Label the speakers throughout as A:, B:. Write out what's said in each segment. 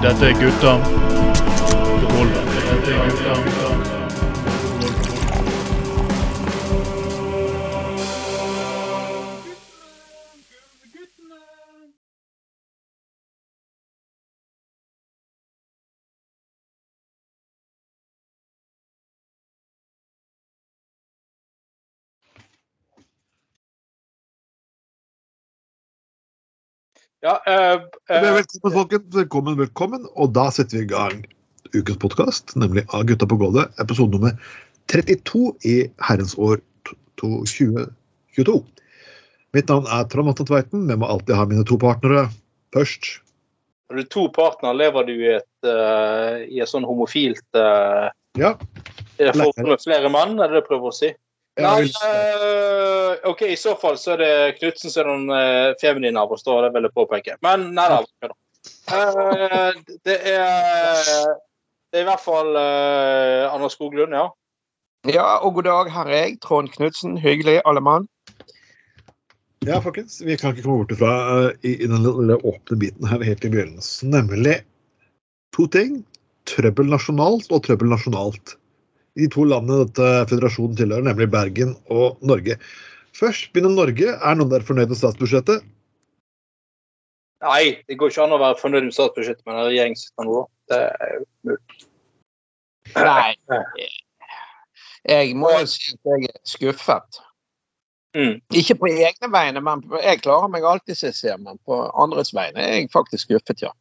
A: Dette er gutta
B: Ja, eh, eh,
C: Velkommen, folkens. Velkommen, velkommen. Og da setter vi i gang ukens podkast, nemlig Av gutta på gulvet, episode nummer 32 i herrens år to- to- 2022. Mitt navn er Trond Atten Tveiten. Vi må alltid ha mine to partnere først.
B: Har du to partnere, lever du i et, uh, i et sånn homofilt uh,
C: Ja.
B: forhold med flere mann, er det du prøver å si? Nei, eh, OK, i så fall så er det Knutsen som er den uh, feminine av oss, da, det vil jeg påpeke. Men nei da. Uh, det er det er i hvert fall uh, Anders Skoglund, ja.
D: Ja, og god dag, her er jeg, Trond Knutsen. Hyggelig, alle mann.
C: ja, folkens. Vi kan ikke komme bort ifra uh, i, i den lille åpne biten her helt i begynnelsen. Nemlig to ting. Trøbbel nasjonalt og trøbbel nasjonalt. I de to landene dette føderasjonen tilhører, nemlig Bergen og Norge. Først begynner Norge. Er noen der fornøyd med statsbudsjettet?
B: Nei, det går ikke an å være fornøyd med statsbudsjettet med en regjering som sitter nå. Det er jo mulig.
D: Nei. Jeg må jo si at jeg er skuffet.
B: Mm.
D: Ikke på egne vegne, men jeg klarer meg alltid, som jeg ser, men på andres vegne er jeg faktisk skuffet, ja.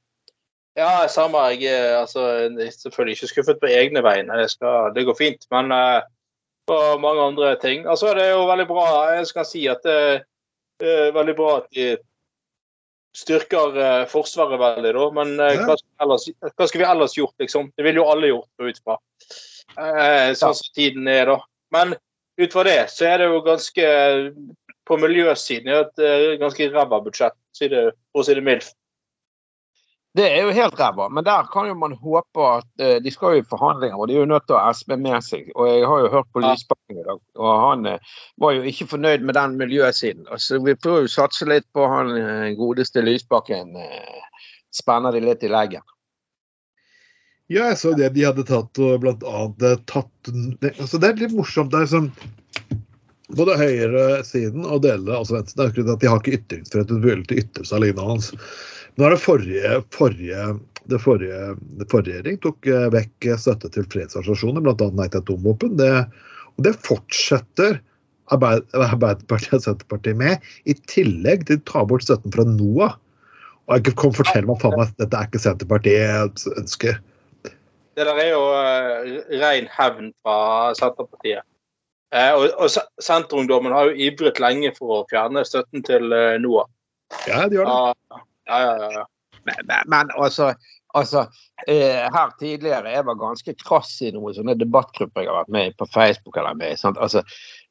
B: Ja, samme. Jeg er altså, er selvfølgelig ikke skuffet på egne vegne. Det, skal, det går fint. Men uh, på mange andre ting Altså, det er jo veldig bra. Jeg skal si at det er veldig bra at de styrker uh, Forsvaret veldig, da. Men uh,
C: Ja.
B: hva, skal vi ellers, hva skal vi ellers gjort, liksom? Det ville jo alle gjort, ut fra. Eh, sånn som tiden er, da. Men ut fra det så er det jo ganske På miljøsiden er det et eh, ganske ræva budsjett, for å si det mildt.
D: Det er jo helt ræva, men der kan jo man håpe at eh, De skal jo i forhandlinger, og de er jo nødt til å ha SV med seg. Og jeg har jo hørt på Lysbakken i dag, og han eh, var jo ikke fornøyd med den miljøsiden. Altså, vi prøver jo å satse litt på han eh, godeste Lysbakken. Eh, spenner de litt i leggen.
C: Ja, jeg så det de hadde tatt og blant annet eh, tatt det, altså det er litt morsomt. Det er sånn både høyresiden og deler av venstre det er akkurat at de har ikke ytringsfrihet til vil til å ytre seg lignende hans. Nå er det forrige, forrige, det forrige, det forrige regjering tok eh, vekk støtte til fredsorganisasjoner, bl.a. Nei til atomvåpen. Det, og det fortsetter Arbeid, Arbeiderpartiet og Senterpartiet med, i tillegg til å ta bort støtten fra NOAH. Og jeg kan fortelle meg faen meg at dette er ikke Senterpartiets ønske.
B: Det der er jo uh, ren hevn fra Senterpartiet. Eh, og, og Senterungdommen har jo ivret lenge for å fjerne støtten til uh, NOAH.
C: Ja, de gjør det.
B: Ja, ja, ja, ja.
D: Men, men, men altså, altså eh, her tidligere jeg var ganske krass i noen sånne debattgrupper jeg har vært med i på Facebook. eller med, sant? Altså,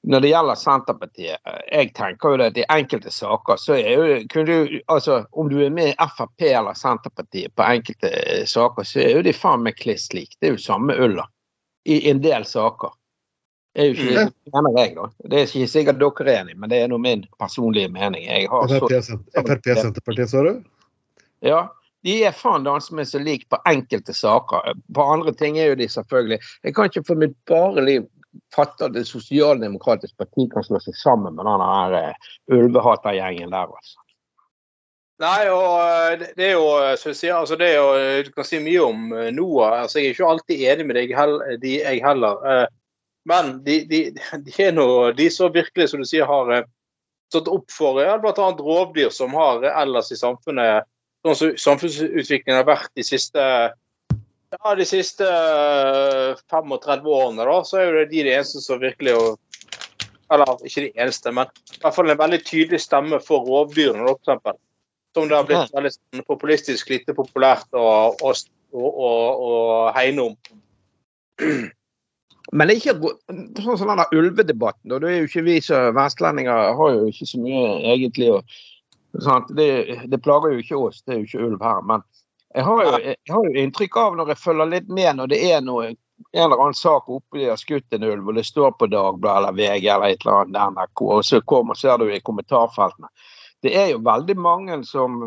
D: Når det gjelder Senterpartiet, eh, jeg tenker jo det at i enkelte saker så er jo kunne du, altså Om du er med i Frp eller Senterpartiet på enkelte eh, saker, så er jo de faen meg kliss like. Det er jo samme ulla i en del saker. Det er jo ikke, mener jeg da. Det er ikke sikkert dere er enig, men det er nå min personlige mening. Jeg har så
C: Frp Senterpartiet, sa du?
D: ja, de er faen dansemessig med så lik på enkelte saker. På andre ting er jo de selvfølgelig Jeg kan ikke for mitt bare liv fatte at det sosialdemokratiske parti kan slå seg sammen med den her uh, ulvehatergjengen der, altså.
B: Nei, og eh, det er jo eh, som jeg sier, altså det er jo, Du kan si mye om NOAH. altså Jeg er ikke alltid enig med deg de, jeg heller. Eh, Men de, de, de er nå de som virkelig, som du sier, har eh, stått opp for ja, bl.a. rovdyr som har eh, ellers i samfunnet Sånn som samfunnsutviklingen har vært de siste ja, de siste eh, 35 årene, da, så er jo det de de eneste som virkelig Eller ikke de eneste, men i hvert fall en veldig tydelig stemme for rovdyrene, eksempel. Som det har blitt veldig sånn populistisk lite populært å, å, å, å, å hegne om.
D: Men det er ikke sånn som den der ulvedebatten. og Det er jo ikke vi som vestlendinger har jo ikke så mye egentlig å sant? Det, det plager jo ikke oss, det er jo ikke ulv her. Men jeg har, jo, jeg har jo inntrykk av når jeg følger litt med når det er noe en eller annen sak oppe de har skutt en ulv, og det står på Dagbladet eller VG eller et eller annet NRK, og så kommer, ser du i kommentarfeltene. Det er jo veldig mange som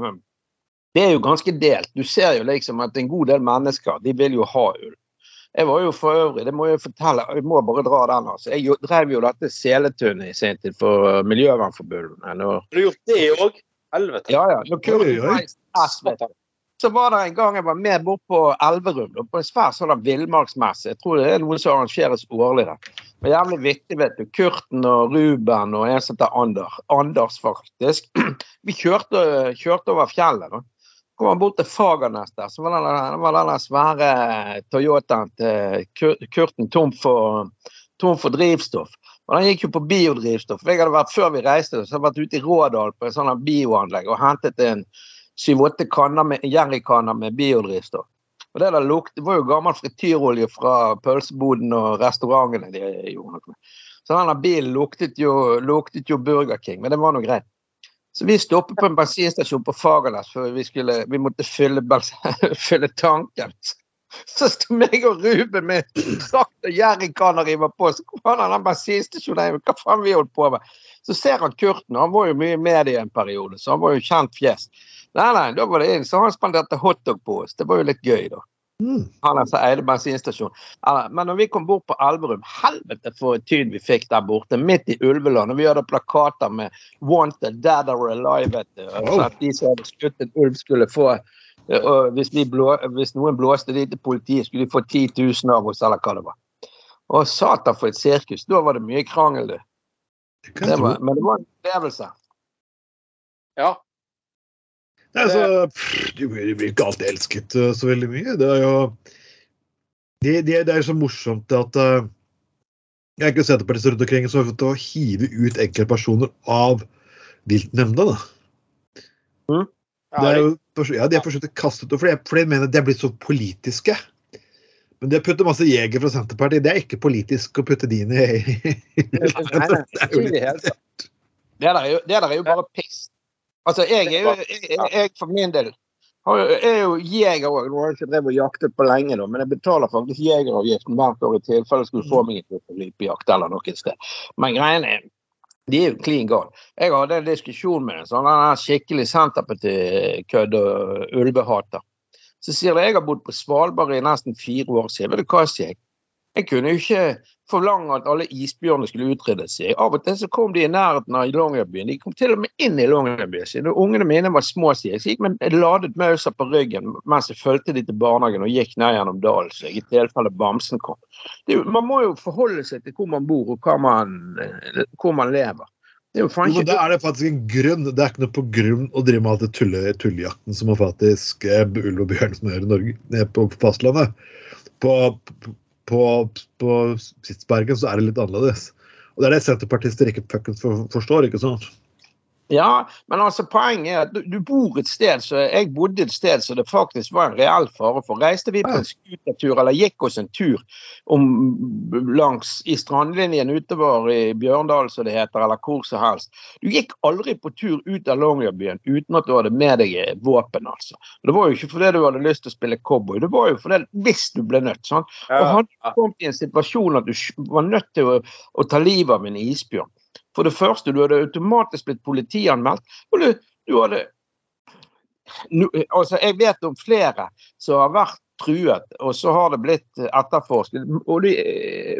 D: det er jo ganske delt. Du ser jo liksom at en god del mennesker de vil jo ha ulv. Jeg var jo for øvrig, det må jeg fortelle, jeg må bare dra den. altså. Jeg jo- drev jo dette seletunet i sin tid for Miljøvernforbundet. Når,
B: Har du gjort det òg? Helvete.
D: ja, ja, når i stress, vet du. Så var det en gang jeg var med bort på Elverum, på en svær sånn villmarksmesse. Jeg tror det er noe som arrangeres årlig der. Det var jævlig vittig, vet du. Kurten og Ruben og en som heter Anders, Anders, faktisk. Vi kjørte, kjørte over fjellet. da. Kom han bort til Fagernes der, så var den, var den svære Toyotaen til Kurten tom for, tom for drivstoff. Og den gikk jo på biodrivstoff. Jeg hadde vært Før vi reiste, så hadde jeg vært ute i Rådal på et sånt bioanlegg og hentet en syv-åtte jerrykanner med biodrivstoff. Og det, der lukt, det var jo gammel frityrolje fra pølseboden og restaurantene. de gjorde noe med. Så denne bilen luktet jo, luktet jo Burger King, men det var nå greit. Så vi stoppet på en bensinstasjon på Fagernes før vi skulle Vi måtte fylle, fylle tanken. Så sto meg og Ruben med trakt og jerrykanner river på. Så kom han den bensinstasjonen. Hva faen vi holdt på med? Så ser han Kurten, han var jo mye i media en periode, så han var jo kjent fjes. Nei, nei, da var det inn, så han spanderte hotdog på oss. Det var jo litt gøy, da.
C: Mm.
D: Han altså eide bensinstasjon. Men når vi kom bort på Elverum, helvete for et tyd vi fikk der borte, midt i ulveland. Og vi hadde plakater med 'Wanted, Dead or Alive'. vet du.
C: Wow.
D: Så at de som hadde skutt en ulv, skulle få eh, og hvis, vi blå, hvis noen blåste de til politiet, skulle de få 10 000 av oss, eller hva det var. Og satan for et sirkus. Da var det mye krangel, du.
C: Det
D: var, men det var en opplevelse.
B: Ja.
C: Nei, så, pff, du blir, ikke alltid elsket uh, så veldig mye. Det er jo Det, det, det er så morsomt at uh, Jeg ikke Senterpartiet rundt omkring som har fått å hive ut enkeltpersoner av viltnemnda. da. Det er jo, ja, De har forsøkt å kaste ut fordi, fordi de mener de er blitt så politiske. Men det å putte masse jegere fra Senterpartiet, det er ikke politisk å putte de inn i det
D: der er jo bare piss. Altså, jeg er jo jeg, jeg, for min del jeg er jo jeger òg. Nå har jeg ikke drevet og jaktet på lenge, da, men jeg betaler faktisk jegeravgiften hvert år i tilfelle jeg skulle få meg en rypejakt eller noe sted. Men greien er de er jo klin gale. Jeg hadde en diskusjon med en sånn en skikkelig Senterparti-kødd og ulvehater. Så sier de jeg har bodd på Svalbard i nesten fire år siden. Vet du hva, sier jeg? Jeg kunne jo ikke forlange at alle isbjørnene skulle utryddes. Av og til så kom de i nærheten av Longyearbyen. De kom til og med inn i Longyearbyen. Da Ungene mine var små, sier jeg. Så gikk med ladet mauser på ryggen mens jeg fulgte de til barnehagen og gikk ned gjennom dalen, så jeg, i tilfelle bamsen kom. Det man må jo forholde seg til hvor man bor og hva man, eh, hvor man lever. Det er jo ikke
C: Da er det faktisk en grunn. Det er ikke noe på grunn å drive med alt det tulle, tullejakten som man faktisk eh, ulv og bjørn som gjør i Norge, på fastlandet. På, på, på Spitsbergen så er det litt annerledes. Og det er det senterpartister ikke forstår, ikke sant?
D: Ja, men altså poenget er at du, du bor et sted så Jeg bodde et sted så det faktisk var en reell fare for. Reiste vi på en scootertur eller gikk oss en tur om, langs i strandlinjen utover i Bjørndal, som det heter, eller hvor som helst. Du gikk aldri på tur ut av Longyearbyen uten at du hadde med deg våpen, altså. Det var jo ikke fordi du hadde lyst til å spille cowboy, det var jo fordi hvis du ble nødt. sant? Og hadde du kommet i en situasjon at du var nødt til å, å ta livet av en isbjørn For det første, du hadde automatisk blitt politianmeldt, og du, du hadde nu- Altså, jeg vet om flere som har vært truet, og så har det blitt etterforsket. Og de,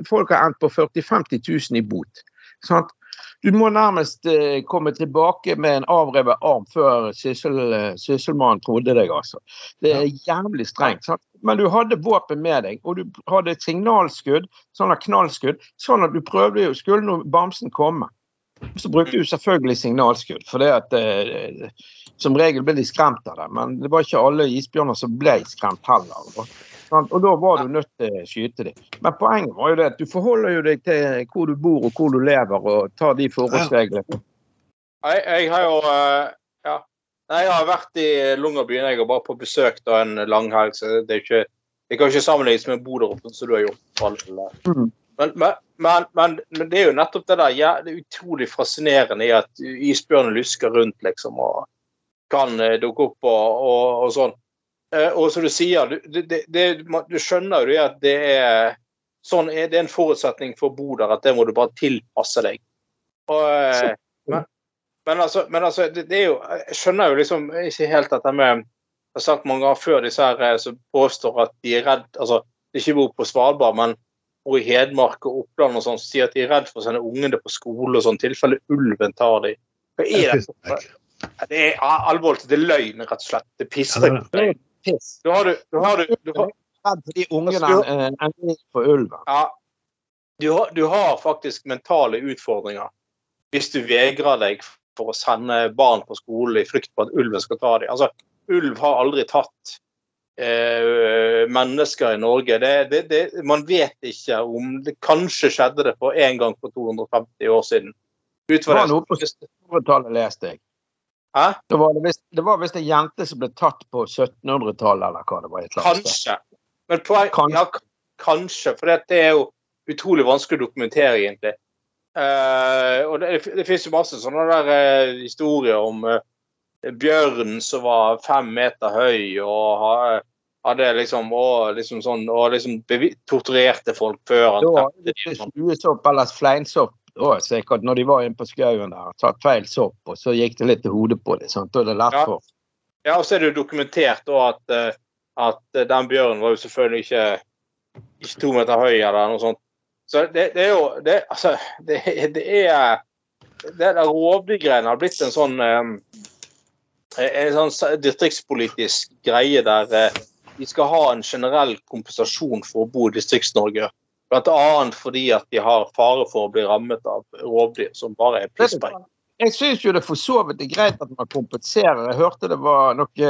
D: folk har endt på 40 000-50 000 i bot. Sant? Du må nærmest eh, komme tilbake med en avrevet arm før syssel, eh, trodde deg, altså. Det er jævlig strengt. Sant? Men du hadde våpen med deg, og du hadde et signalskudd, sånn at knallskudd, sånn at du prøvde jo, skulle nå bamsen komme. Så brukte du selvfølgelig signalskudd, for det at eh, som regel ble de skremt av det. Men det var ikke alle isbjørner som ble skremt heller. Og, og da var du nødt til å skyte dem. Men poenget var jo det at du forholder jo deg til hvor du bor og hvor du lever, og tar de forholdsreglene.
B: Jeg, jeg har jo eh, ja. Jeg har vært i Longyearbyen. Jeg har bare på besøk da en langhelg, så det er ikke det kan ikke sammenlignes med Bodø, som du har gjort. for all del.
D: Mm.
B: Men, men, men, men, det er jo nettopp det der ja, Det er utrolig fascinerende i at isbjørnen lusker rundt, liksom, og kan eh, dukke opp og, og, og sånn. Eh, og som du sier, du, det, det, du skjønner jo at det er sånn er det en forutsetning for å bo der, at det må du bare tilpasse deg. Og, eh, men, men altså, men altså det, det er jo Jeg skjønner jo liksom ikke helt dette med Jeg har sagt mange ganger før, disse her eh, som påstår at de er redd altså, de ikke bor på Svalbard, men bor i Hedmark og Oppland og sånn, sier at de er redd for å sende ungene på skole og sånn, tilfelle ulven tar dem. Hva er det? Det er alvorlig. Det er løgn, rett og slett. Det er
C: Ja,
B: pisspreik.
C: det er
D: Piss.
B: Da har du, du, har du, du har,
D: Redd for de ungene
B: Altså,
D: eh, enn for ulven.
B: ja, du, har, du har faktisk mentale utfordringer hvis du vegrer deg for å sende barn på skole i frykt for at ulven skal ta dem. Altså, ulv har aldri tatt eh, mennesker i Norge. Det, det, det, man vet ikke om det Kanskje skjedde det for en gang for 250 år siden. Ut
D: Det var noe på
B: det.
D: 1700-tallet, leste jeg.
B: Hæ?
D: Det var, det visst- det var visst en jente som ble tatt på 1700-tallet, eller hva det var. et.
B: Kanskje. Men på,
D: Kanskje.
B: Ja, kanskje. For det er jo utrolig vanskelig å dokumentere, egentlig. Uh, og det, det finnes jo masse sånne der uh, historier om uh, bjørn som var fem meter høy og ha, hadde liksom og liksom sånn og liksom torturerte folk før han drepte dem. og
D: fluesopp eller fleinsopp da, sikkert, når de var inne på skauen der. Tatt feil sopp, og så gikk det litt til hodet på dem. sant? Er det lett
B: Ja.
D: for.
B: Ja, og så er det jo dokumentert da at, eh, at eh, den bjørnen var jo selvfølgelig ikke, ikke to meter høy eller noe sånt. Så det, det er jo det, altså, det, det er Det der rovdyrgreiene har blitt en sånn eh, en sånn distriktspolitisk greie der vi skal ha en generell kompensasjon for å bo i Distrikts-Norge. Annet fordi at de har fare for å bli rammet av rovdyr, som bare er pisspreik.
D: Jeg syns jo det for så vidt er greit at man kompenserer. Jeg hørte det var noe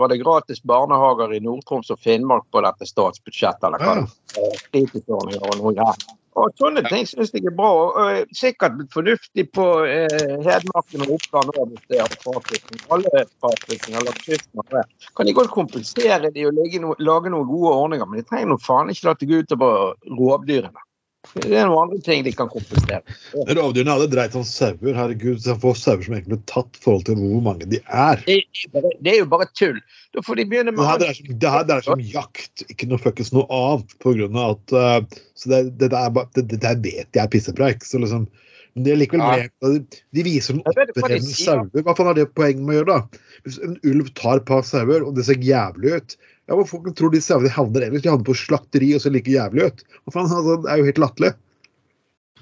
D: Var det gratis barnehager i Nord-Troms og Finnmark på dette statsbudsjettet, eller hva?
C: Ja.
D: det? Og noe greier. Og sånne ting syns jeg er bra. Og, og sikkert fornuftig på eh, Hedmarken og Oppland òg, hvis det er fraflytting. Alle fraflyttinger eller kysten det. Kan de godt kompensere de og no, lage noen gode ordninger, men de trenger nå faen ikke la det gå utover rovdyrene. Det er noen andre ting de kan kompensere.
C: Rovdyrene hadde dreit om sauer. Herregud, så få sauer som egentlig ble tatt i forhold til hvor mange de er.
D: Det er, det er jo bare tull. Da får de begynne
C: Det
D: med
C: her
D: alt.
C: dreier seg, det her dreier seg om jakt, ikke noe fuckings noe annet. På grunn av at uh, Så det, det, der er det, det der vet jeg er pissepreik. Så liksom men det er likevel
B: Ja.
C: med, De viser noen
D: Jeg vet ikke hva de
C: opprevne
D: sier.
C: sauer. Hva faen har det poeng med å gjøre, da? Hvis en ulv tar et par sauer, og det ser jævlig ut ja, Hva folk tror de sauene havner ellers? De havner på slakteri og ser like jævlig ut. Hva faen, altså, Det er jo helt latterlig.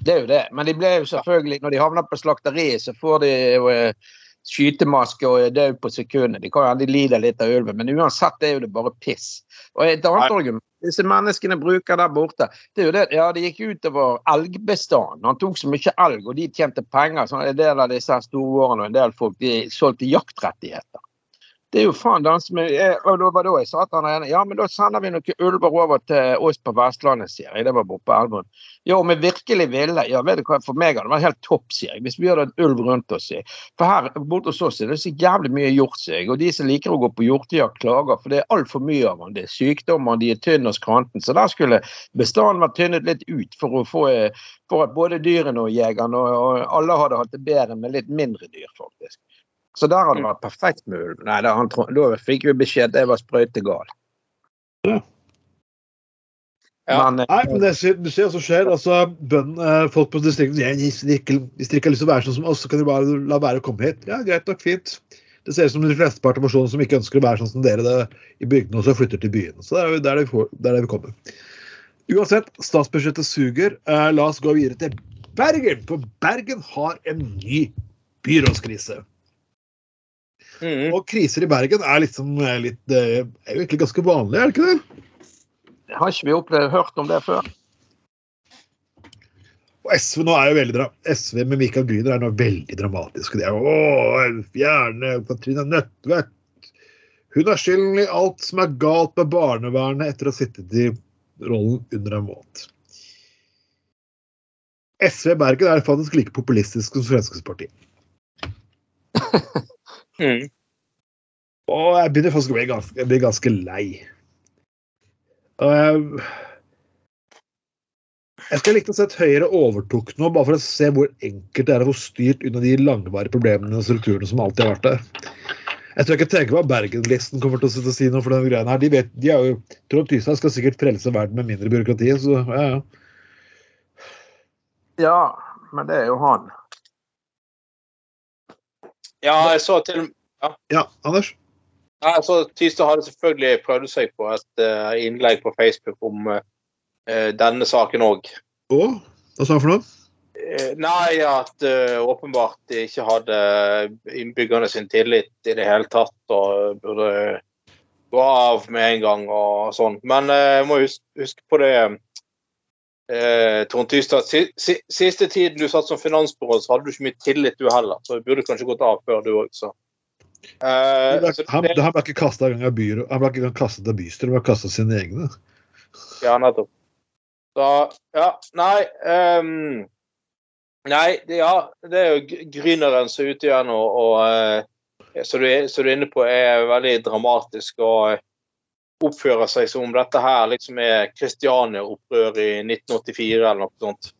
D: Det er jo det. Men de ble jo selvfølgelig, når de havner på slakteriet, så får de jo eh, skytemaske og er død på sekundet. De kan jo aldri lide litt av ulven, men uansett er jo det bare piss. Og et annet argument disse menneskene bruker der borte, det er jo det ja, det gikk utover elgbestanden. Han tok så mye elg, og de tjente penger. Så en del av disse store storårene og en del folk de solgte jaktrettigheter. Det er jo faen den som er Og det var da jeg sa til han ja, men da sender vi noen ulver over til oss på Vestlandet, sier jeg. Det var borte på Elverum. Ja, om vi virkelig ville. Ja, vet du hva, for meg hadde det vært helt topp, sier jeg. Hvis vi hadde en ulv rundt oss. jeg. For her borte hos oss er det så jævlig mye hjort, sier jeg. Og de som liker å gå på hjortejakt, klager, for det er altfor mye av dem. Det er sykdommer, de er tynne og skranten. Så der skulle bestanden vært tynnet litt ut for å få eh, for at både dyrene og jegerne og, og alle hadde hatt det bedre med litt mindre dyr, faktisk. Så der hadde det vært perfekt med ulv. Nei, da, han, da fikk vi beskjed at jeg var sprøytegal.
C: Ja.
B: Ja.
D: Men, eh,
C: Nei, men det du ser hva som skjer. altså, bønn, eh, Folk på distriktet sier hvis de ikke har lyst til å være sånn som oss, så kan de bare la være å komme hit. Ja, greit nok, fint. Det ser ut som de fleste av personene som ikke ønsker å være sånn som dere det, i bygdene, og så flytter til byene. Så det er der det, vi får, der det vi kommer. Uansett, statsbudsjettet suger. Eh, la oss gå videre til Bergen, for Bergen har en ny byrådskrise.
B: Mhm.
C: Og kriser i Bergen er liksom eh, litt eh, er jo egentlig ganske vanlig, er det ikke det?
D: har ikke vi opplevd, hørt om det før?
C: Og SV nå er jo veldig dra SV med Michael Gryner er nå veldig dramatisk. Det er jo å, fjerne Katrine Nødtvedt. Hun er skylden i alt som er galt med barnevernet etter å ha sittet i rollen under en måned. SV Bergen er faktisk like populistisk som Fremskrittspartiet.
B: Mhm.
C: Og jeg begynner faktisk å bli ganske, bli ganske lei. Og jeg, jeg skulle likt å se at Høyre overtok nå, bare for å se hvor enkelt det er å få styrt unna de langvarige problemene og strukturene som alltid har vært der. Jeg tror ikke tenker på at Bergen-listen kommer til å sitte og si noe for denne greia her. De vet, de er jo, Trond Tystad skal sikkert frelse verden med mindre byråkrati, så ja, ja.
D: Ja, men det er jo han.
B: Ja, jeg så til
C: Ja, Anders?
B: Ja, så Tystad hadde selvfølgelig prøvd seg på et uh, innlegg på Facebook om uh, denne saken òg.
C: Å? hva sa han for noe?
B: Uh, Nei, at åpenbart de ikke hadde innbyggerne sin tillit i det hele tatt, og burde gå av med en gang og sånn. Men jeg må huske, huske på det eh, Trond Tystad. Si, si, siste tiden du satt som finansbyråd, så hadde du ikke mye tillit du heller, så du burde kanskje gått av før du òg, så. Eh, så
C: Han,
B: det-
C: han ble ikke kasta av han ble ikke kastet av bystyret, han ble kastet av sine egne.
B: Ja, nettopp. Så, ja, nei um, Nei, det, ja, det er jo Gr- Gryneren som er ute igjen og, og eh, så, du så du er inne på er veldig dramatisk og eh, oppfører seg som om dette her liksom er Kristiania-opprør i 1984 eller noe sånt.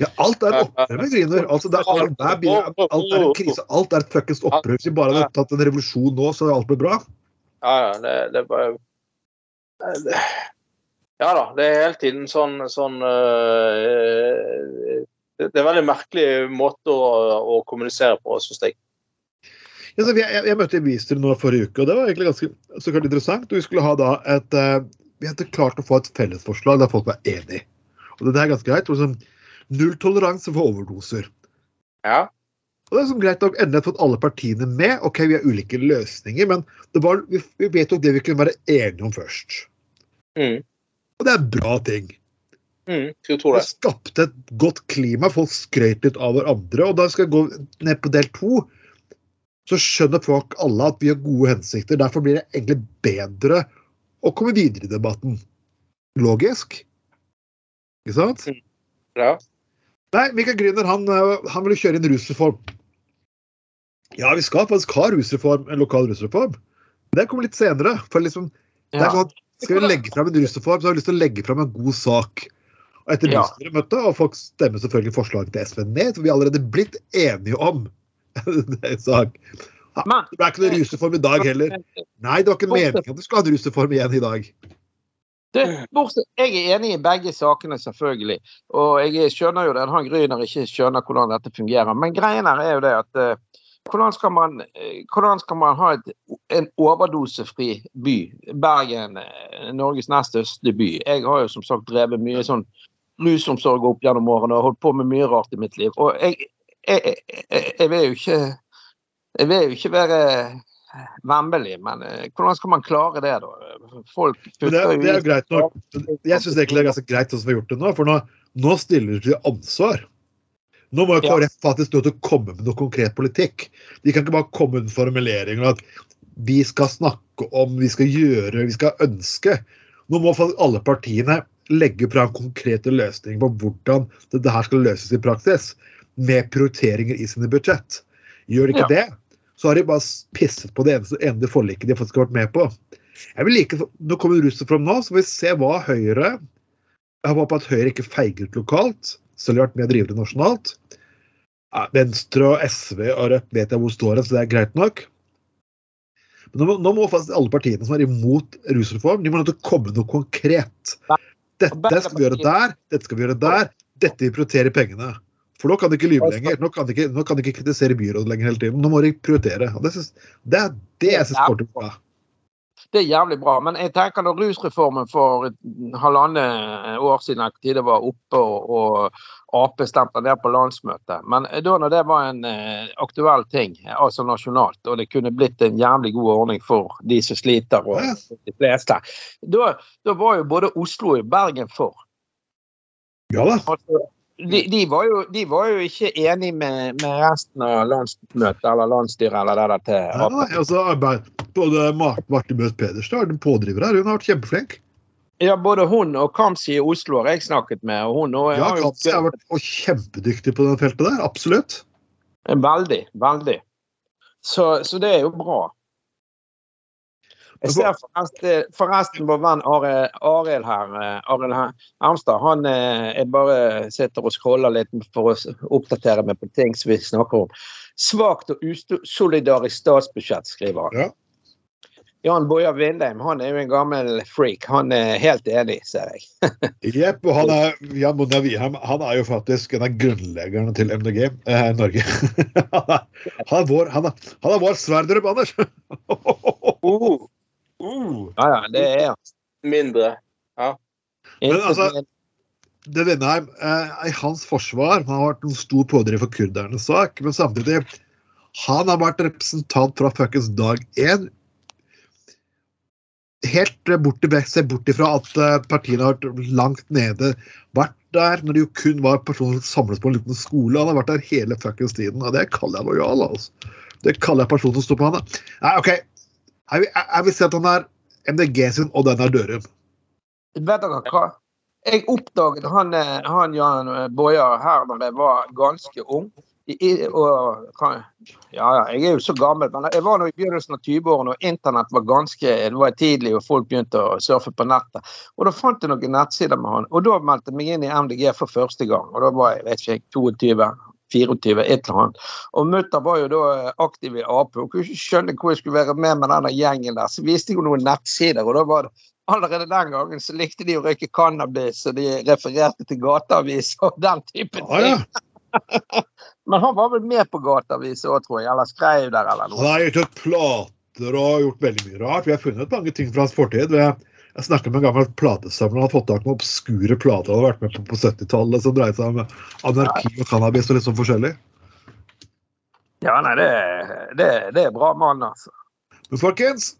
C: Ja, alt er opprør med Griner. Altså, det er, alt, er, alt er en krise. Alt er et fuckings opprør. Hvis vi bare hadde tatt en revolusjon nå, så hadde alt blitt bra.
B: Ja, ja, det, det er bare det- Ja da, det er hele tiden sånn, sånn øh, det, det er en veldig merkelig måte å, å kommunisere på, syns jeg.
C: Jeg, jeg, jeg møtte bystyret nå forrige uke, og det var egentlig ganske så klart interessant. Vi skulle ha da et eh, Vi hadde klart å få et fellesforslag der folk var enige. Og det er ganske greit. Liksom, null toleranse for overdoser.
B: Ja.
C: Og det er sånn greit nok endelig fått alle partiene med. Ok, vi har ulike løsninger, men det var, vi, vi vedtok det vi kunne være enige om først.
B: Mm.
C: Og det er bra ting.
B: Mm,
C: Det
B: det.
C: skapte et godt klima. Folk skrøt litt av hverandre. Og da skal jeg gå ned på del to. Så skjønner folk alle at vi har gode hensikter. Derfor blir det egentlig bedre å komme videre i debatten. Logisk. Ikke sant?
B: Ja.
C: Nei, Mikael Grüner han, øh, han ville kjøre inn rusreform. Ja, vi skal faktisk ha rusreform, en lokal rusreform. Det kommer litt senere. for liksom, det er
D: Ja.
C: sånn, Skal vi legge fram en rusreform, så har vi lyst til å legge fram en god sak. Og etter
D: Ja.
C: møtet, og folk stemmer selvfølgelig forslaget til SV ned, for vi har allerede blitt enige om det er sak. Det ble ikke noe rusreform i dag heller. Nei, det var ikke meningen at du skulle ha en rusreform igjen i dag.
D: Du, bortsett, jeg er enig i begge sakene, selvfølgelig. Og jeg skjønner jo det han Gryner ikke skjønner hvordan dette fungerer. Men greien her er jo det at eh, hvordan, skal man, eh, hvordan skal man ha et, en overdosefri by? Bergen, eh, Norges nest største by. Jeg har jo som sagt drevet mye sånn rusomsorg opp gjennom årene og holdt på med mye rart i mitt liv. Og jeg, jeg, jeg, jeg vil jo ikke jeg vil jo ikke være vemmelig, men eh, hvordan skal man klare det, da? Folk
C: det, det er jo greit nok. Jeg syns egentlig det er ganske greit sånn som vi har gjort det nå, for nå, nå stiller vi til ansvar. Nå må jo KrF faktisk nødt til å komme med noe konkret politikk. De kan ikke bare komme med formuleringer at vi skal snakke om, vi skal gjøre, vi skal ønske. Nå må faktisk alle partiene legge fram konkrete løsninger på hvordan dette her skal løses i praksis, med prioriteringer i sine budsjett. Gjør de ikke det, så har de bare pisset på det eneste ene forliket de faktisk har vært med på. Jeg vil like, Nå kommer rusreform nå, så får vi se hva Høyre Jeg håper at Høyre ikke feiger ut lokalt, selv om de har vært med å drive det nasjonalt. Venstre og SV og Rødt vet jeg hvor står, så det er greit nok. Men nå må, nå må faktisk alle partiene som er imot rusreform, de må nødt til å komme med noe konkret. Dette skal vi gjøre der, dette skal vi gjøre der, dette vil prioritere pengene. For nå kan de ikke lyve lenger. Nå kan de ikke, nå kan de ikke kritisere byrådet lenger hele tiden. Nå må de prioritere. Og det, synes, det er det jeg syns er til bra.
D: Det er jævlig bra. Men jeg tenker når rusreformen for halvannet år siden tid, det var oppe og, og Ap stemte ned på landsmøtet. Men da når det var en eh, aktuell ting, altså nasjonalt, og det kunne blitt en jævlig god ordning for de som sliter, og de fleste, da, da var jo både Oslo og Bergen for.
C: Ja da.
D: Altså, de, de, var jo, de var jo ikke enig med, med resten av landsmøtet eller landsstyret eller det der til
C: Ja,
D: Ap.
C: nei, altså, arbeid, både Martin Marte Møth Pedersen er en pådriver her. Hun har vært kjempeflink.
D: Ja, både hun og Kamzy i Oslo har jeg snakket med. og hun og,
C: Ja,
D: jo-
C: har vært kjempedyktig på det feltet der. Absolutt.
D: Veldig, veldig. Så, så det er jo bra. Jeg ser forresten, forresten vår venn Are- Arild her, eh, Arild Arnstad, han eh, jeg bare sitter og scroller litt for å oppdatere meg på ting som vi snakker om. Svakt og usolidarisk statsbudsjett, skriver han.
C: Ja.
D: Jan Boja-Vindheim, han er jo en gammel freak. Han er helt enig, ser jeg.
C: Jepp. Og han er, Jan Bonde Wiheim han er jo faktisk en av grunnleggerne til MDG eh, Norge. han, er, han, er vår, han, er, han er vår Sverdrup, Anders.
D: Oh,
C: Uh.
D: Ja, ja, det er
B: Mindre. Ja.
C: Men altså- Det Vindheim, eh, I hans forsvar han har vært en stor pådriver for kurdernes sak, men samtidig Han har vært representant fra fuckings dag én. Helt borti bort til Se bort ifra at eh, partiene har vært langt nede. Vært der når det jo kun var personer som samles på en liten skole. Han har vært der hele fuckings tiden, og det kaller jeg lojal. altså. Det kaller jeg personen som står på henne. Nei, OK. Jeg jeg, jeg vil si at han er MDG sin, og den er Dørum.
D: Vet dere hva? Jeg oppdaget han, eh, han Jan eh, Bojer her da jeg var ganske ung. I, og, ja, jeg er jo så gammel, men jeg var nå i begynnelsen av 20-årene, og internett var ganske det var tidlig, og folk begynte å surfe på nettet. Og Da fant jeg noen nettsider med han, og da meldte jeg meg inn i MDG for første gang. og Da var jeg vet ikke, 22. 24, et eller annet. Og mutter var jo da eh, aktiv i Ap. Hun kunne ikke skjønne hvor jeg skulle være med med denne gjengen der. Så viste jeg jo noen nettsider, og da var det allerede den gangen så likte de å røyke cannabis, og de refererte til gateaviser og den type ting.
C: ja.
D: Men han var vel med på gateavis òg, tror jeg, eller skrev der eller noe.
C: Han har gitt ut plater og gjort veldig mye rart. Vi har funnet mange ting fra hans fortid. Vi- Jeg snakket med en gammel platesamler. Han hadde fått tak i noen obskure plater han hadde vært med på på 70-tallet som dreide seg om anarki og cannabis og litt sånn forskjellig.
D: Ja, nei, det, det, det er bra mann, altså.
C: Men folkens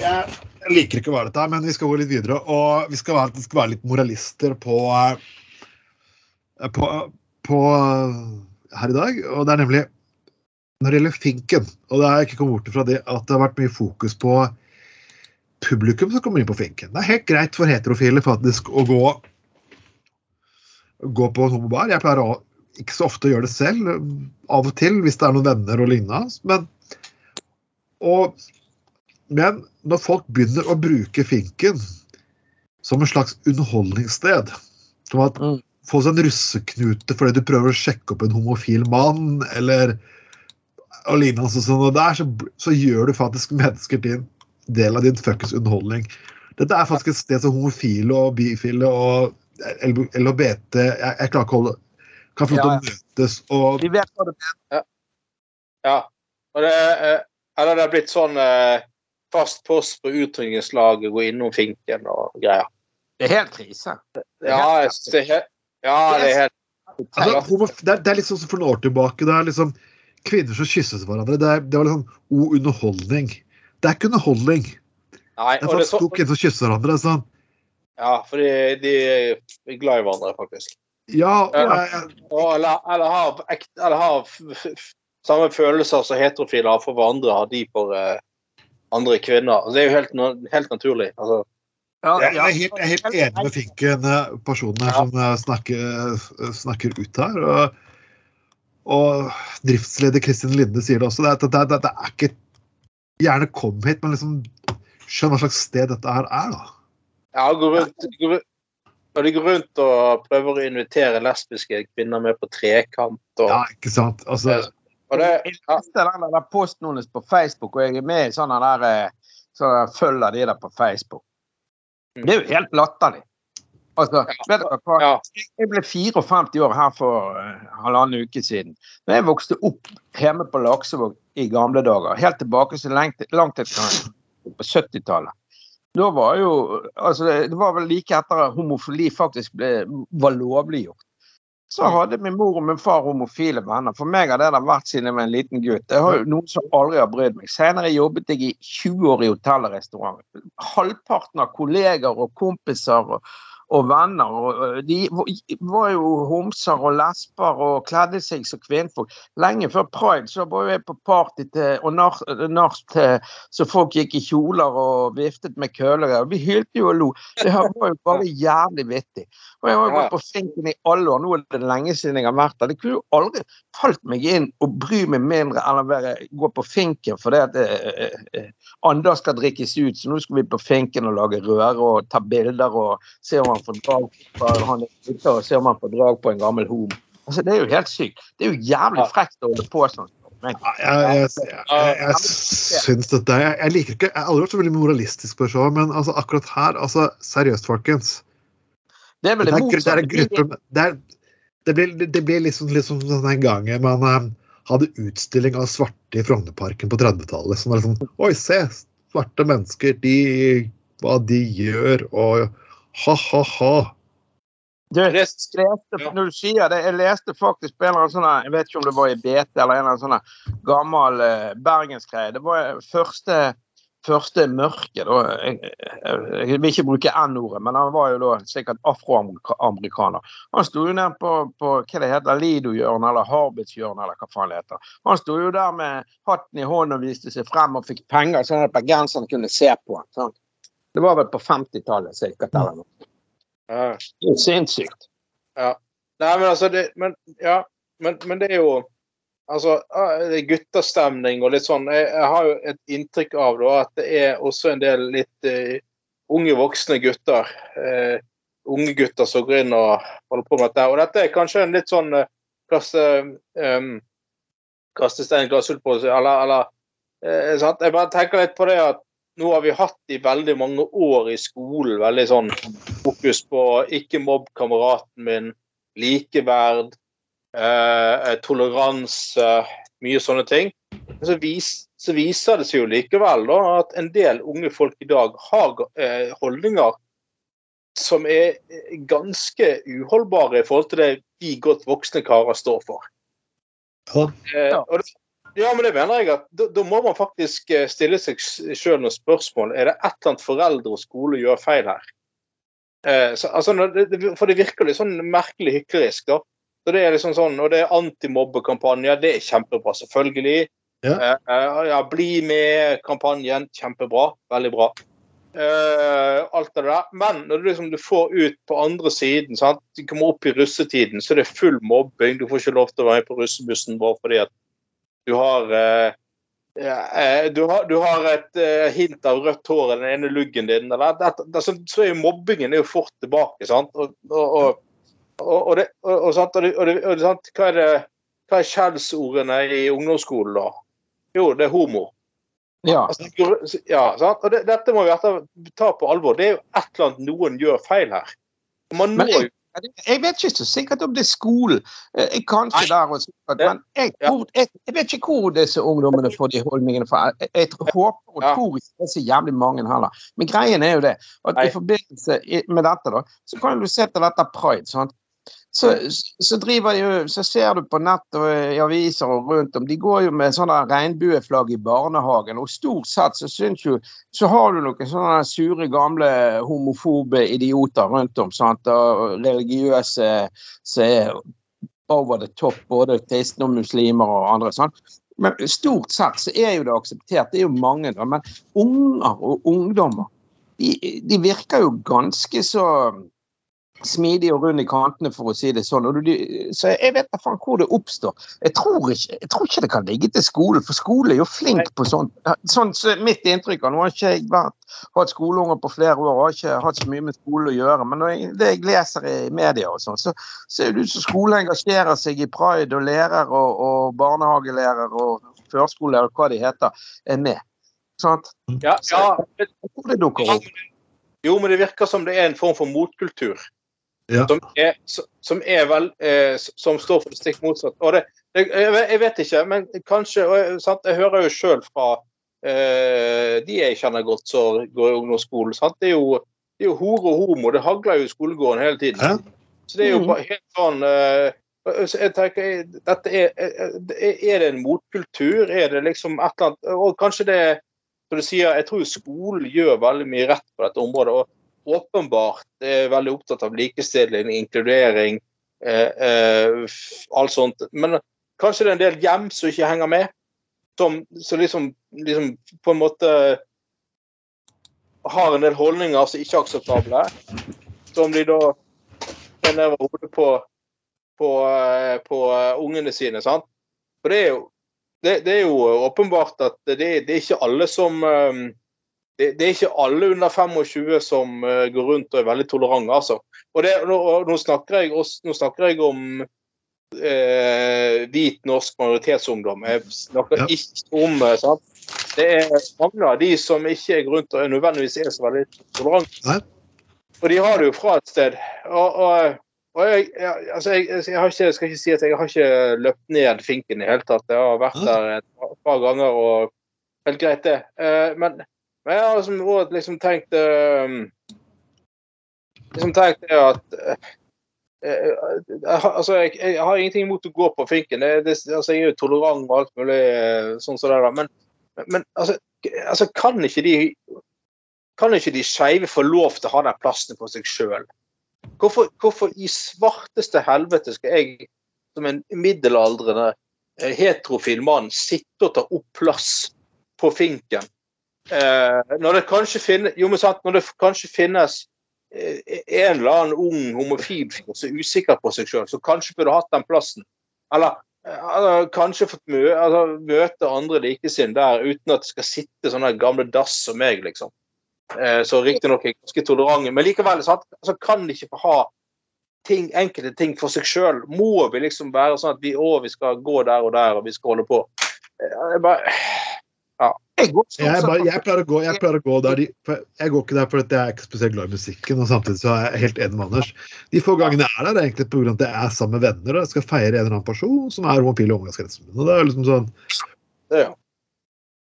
C: Jeg jeg liker ikke å være dette, her, men vi skal gå litt videre. Og vi skal være, skal være litt moralister på, eh, på, på eh, her i dag. Og det er nemlig når det gjelder Finken, og det er ikke kommet bort fra det at det har vært mye fokus på publikum som kommer inn på Finken. Det er helt greit for heterofile faktisk å gå, gå på en homobar. Jeg pleier å, ikke så ofte å gjøre det selv, av og til hvis det er noen venner og lignende. Men, og, men når folk begynner å bruke Finken som en slags underholdningssted, som at
D: Mm.
C: få seg en russeknute fordi du prøver å sjekke opp en homofil mann, eller og lignende sånn, og der, så, så gjør du faktisk mennesker til del av din fuckings underholdning. Dette er faktisk et sted som homofile og bifile og LHBT jeg, jeg klarer ikke å holde kan få lov til å møtes og
D: Vi vet hva det er.
B: Ja. Og det, eh, eller det er blitt sånn eh, fast post på utrykningslaget, gå innom finken og greier.
D: Det er helt krise.
B: Ja, det er helt, ja, det er helt
C: altså, det, er, det er litt sånn som for noen år tilbake. Det er liksom kvinner som kysses hverandre. Det, er, det var liksom o underholdning. Det er ikke underholdning.
B: Nei,
C: Det er
B: er
C: faktisk
B: så,
C: to kvinner som kysser hverandre. Sånn.
B: ja, for de er glad i hverandre, faktisk.
C: Ja, og
B: Ja.
C: jeg,
B: eller, eller har, eller har f, f, samme følelser som heterofile har for hverandre, har de for uh, andre kvinner. Altså, det er jo helt, helt naturlig. Altså,
D: Ja,
C: jeg, er helt, jeg er helt enig med Finken, eh, personen her
B: Ja.
C: som eh, snakker, snakker ut her. Og, og driftsleder Kristin Linde sier det også. Det, det, det, det er ikke Gjerne kom hit, men liksom skjønn hva slags sted dette her er, da.
B: ja, gå rundt, gå rundt, og de går rundt og prøver å invitere lesbiske kvinner med på trekant. Og,
C: Ja, ikke sant? Altså,
B: og det, ja,
D: den der posten hennes på Facebook, og jeg er med i sånn der eh, så følger de der på Facebook. Det er jo helt latterlig. Altså,
B: ja,
D: Jeg ble 54 år her for eh, halvannen uke siden. Men jeg vokste opp hjemme på Laksevåg i gamle dager, helt tilbake så langt, langt etter på 70-tallet. Da var jo altså det det var vel like etter at homofili faktisk ble, var lovliggjort. Så hadde min mor og min far homofile venner. For meg har det der vært siden jeg var en liten gutt. Jeg har jo noen som aldri har brydd meg. Senere jobbet jeg i 20 år i hotell og restaurant. Halvparten av kolleger og kompiser og, og venner og, de var jo homser og lesber og kledde seg som kvinnfolk. Lenge før pride så var jeg på party til, og nach til så folk gikk i kjoler og viftet med køller. Vi hylte jo og lo. Det her var jo bare jævlig vittig. Og jeg har jo vært på Finken i alle år. Nå er det lenge siden jeg har vært der. Det kunne jo aldri falt meg inn å bry meg mindre enn å være, gå på Finken fordi at eh, eh, andre skal drikkes ut. Så nå skal vi på Finken og lage røre og ta bilder og se om han får drag på han ute, og se om han får drag på en gammel homo. Altså, det er jo helt sykt. Det er jo jævlig frekt å holde på sånn.
C: Jeg, jeg, jeg, jeg, syns dette jeg, jeg liker ikke Jeg har aldri vært så veldig moralistisk på det showet, men altså, akkurat her altså, Seriøst, folkens.
D: det er vel
C: Det
D: det
C: det
D: motsatte.
C: det, er, det blir, det blir liksom, liksom den gangen man um, hadde utstilling av svarte i Frognerparken på 30-tallet. Som var liksom Oi, se! svarte mennesker, de, hva de gjør, og ha-ha-ha.
D: Du, jeg leste, når du sier det, jeg leste faktisk på en eller annen sånn Jeg vet ikke om det var i BT eller en eller annen sånn gammel eh, bergensgreie. Det var første, første mørke, da. Jeg, jeg, vil ikke bruke N-ordet, men han var jo da sikkert afroamerikaner. Han sto jo nede på, på hva det heter, Lido-hjørnet eller Harbits-hjørnet eller hva faen det heter. Han sto jo der med hatten i hånden og viste seg frem og fikk penger, sånn at bergenserne kunne se på han. Sånn. Det var vel på 50-tallet sikkert. eller noe.
B: Ja.
D: Det er sinnssykt.
B: Nei, men altså det, men, ja, men, men det er jo Altså, det guttastemning og litt sånn. Jeg, jeg har jo et inntrykk av da, at det er også en del litt uh, unge voksne gutter. Uh, unge gutter som går inn og holder på med dette. Og dette er kanskje en litt sånn uh, kaste, um, kaste stein i glasshus på seg, eller, eller eh? Jeg bare tenker litt på det at nå har vi hatt i veldig mange år i skolen veldig sånn fokus på ikke mobb kameraten min, likeverd, eh, toleranse, mye sånne ting. Men så, vis, så viser det seg jo likevel da, at en del unge folk i dag har eh, holdninger som er eh, ganske uholdbare i forhold til det vi godt voksne karer står for.
C: Ja.
B: Eh, og det, ja, men det mener jeg at da, da må man faktisk eh, stille seg sjøl noen spørsmål. Er det et eller annet foreldre og skole gjør feil her? Eh, så, altså, for det virker litt sånn merkelig hyklerisk, da. Så det er liksom sånn, Og det er antimobbekampanjer, det er kjempebra, selvfølgelig.
C: Ja.
B: Eh, eh, ja, Bli med-kampanjen, kjempebra. Veldig bra. Eh, alt det der. Men når du liksom du får ut på andre siden, sant? du kommer opp i russetiden, så er det full mobbing. Du får ikke lov til å være med på russebussen bare fordi at du har eh, eh, du har, du har et eh, hint av rødt hår i den ene luggen din. Eller, det, det, så, så er jo mobbingen er jo fort tilbake. sant? Og, det, sant? sant? Hva er det hva er skjellsordene i ungdomsskolen, da? Jo, det er homo.
D: Ja.
B: Altså, ja, sant? Og det, dette må vi ta på alvor. Det er jo et eller annet noen gjør feil her. Man må jo
D: Jeg vet ikke så sikkert om det er skolen. Eh, Jeg kanskje
B: ikke
D: der og sikkert, men jeg, tror, jeg, jeg vet ikke hvor disse ungdommene får de holdningene fra. Jeg, håper og tror ikke det er så jævlig mange heller. Men greien er jo det at i forbindelse med dette, da, så kan du se til dette pride. sant? Så, så driver jo, så ser du på nett og i aviser og rundt om, de går jo med sånne regnbueflagg i barnehagen. Og stort sett så syns jo så har du noen sånne sure, gamle homofobe idioter rundt om. sant? Og religiøse som er over the top, både kristne og muslimer og andre. sant? Men stort sett så er jo det akseptert. Det er jo mange, da. Men unger og ungdommer, de, de virker jo ganske så smidige og rund i kantene, for å si det sånn. Du, så jeg vet da faen hvor det oppstår. Jeg tror, ikke, jeg tror ikke det kan ligge til skole, for skole er jo flink på sånt. Sånn så er mitt inntrykk av Nå har ikke jeg vært, hatt skoleunger på flere år og har ikke hatt så mye med skole å gjøre. Men jeg, det jeg leser i media, og sånn, så ser det ut som skole engasjerer seg i pride, og lærer og, og barnehagelærer og førskolelærer, hva de heter, er med. Sant?
B: ja, ja,
D: Jeg tror det dukker opp.
B: Jo, men det virker som det er en form for motkultur.
C: Ja.
B: Som, er, som- som er vel eh, Som står for det stikk motsatt. Og det, det, jeg, vet- jeg vet ikke, men kanskje og jeg, sant? Jeg hører jo sjøl fra eh, de jeg kjenner godt som går i ungdomsskolen. Sant? Det er jo, det er jo hore og homo. Det hagler jo i skolegården hele tiden.
C: Hæ?
B: Så det er jo
D: Mhm.
B: bare helt sånn eh, så jeg tenker, dette er, er, er det en motkultur? Er det liksom et eller annet Og kanskje det som du sier, Jeg tror skolen gjør veldig mye rett på dette området. og Åpenbart er veldig opptatt av likestilling, inkludering, eh, eh, alt sånt. Men kanskje det er en del hjem som ikke henger med? Som, som liksom, liksom på en måte har en del holdninger som ikke er akseptable. Som de da tar ned hodet på, på, eh, på eh, ungene sine. sant? For det er jo, det, det er jo åpenbart at det, det er ikke alle som eh, det, det er ikke alle under 25 som uh, går rundt og er veldig tolerante, altså. Og, det, nå, nå, snakker jeg også, nå snakker jeg om uh, hvit norsk majoritetsungdom. Jeg snakker
C: Ja.
B: ikke om uh, sant? Det er mange av de som ikke er rundt og nødvendigvis er så veldig tolerante. Og de har det jo fra et sted. Og, og, og jeg, jeg, altså jeg, jeg, har ikke, skal ikke si at jeg har ikke løpt ned finken i det hele tatt. Jeg har vært der et par- ganger og helt greit, det. Men Men jeg har liksom, også liksom tenkt eh, liksom tenkt det at eh, eh, altså, jeg, jeg har ingenting imot å gå på finken. Det, det, altså, jeg er jo tolerant og alt mulig eh, sånn som det der. Men, men altså, altså, kan ikke de kan ikke de skeive få lov til å ha den plassen for seg sjøl? Hvorfor, hvorfor i svarteste helvete skal jeg som en middelaldrende heterofil mann sitte og ta opp plass på finken? Eh, når det kanskje finnes Jo, men sant, når det kanskje finnes eh, en eller annen ung homofil fyr som er usikker på seg sjøl, som kanskje burde hatt den plassen. Eller eh, altså, kanskje fått mø altså, møte andre likesinn der uten at det skal sitte sånne gamle dass som meg, liksom. Eh, så riktignok er ganske tolerante, men likevel sant? Altså, kan de ikke få ha ting, enkelte ting for seg sjøl? Må vi liksom være sånn at vi, å, vi skal gå der og der, og vi skal holde på? Eh, jeg bare,
D: Jeg går stort
C: Jeg, bare, jeg, pleier å gå, jeg pleier å gå der de for Jeg går ikke der fordi jeg er ikke spesielt glad i musikken, og samtidig så er jeg helt enig med Anders. De få gangene jeg er der, er egentlig av at jeg er sammen med venner og jeg skal feire en eller annen person som er homofil i omgangskretsen min. Og det er liksom sånn
B: det, ja.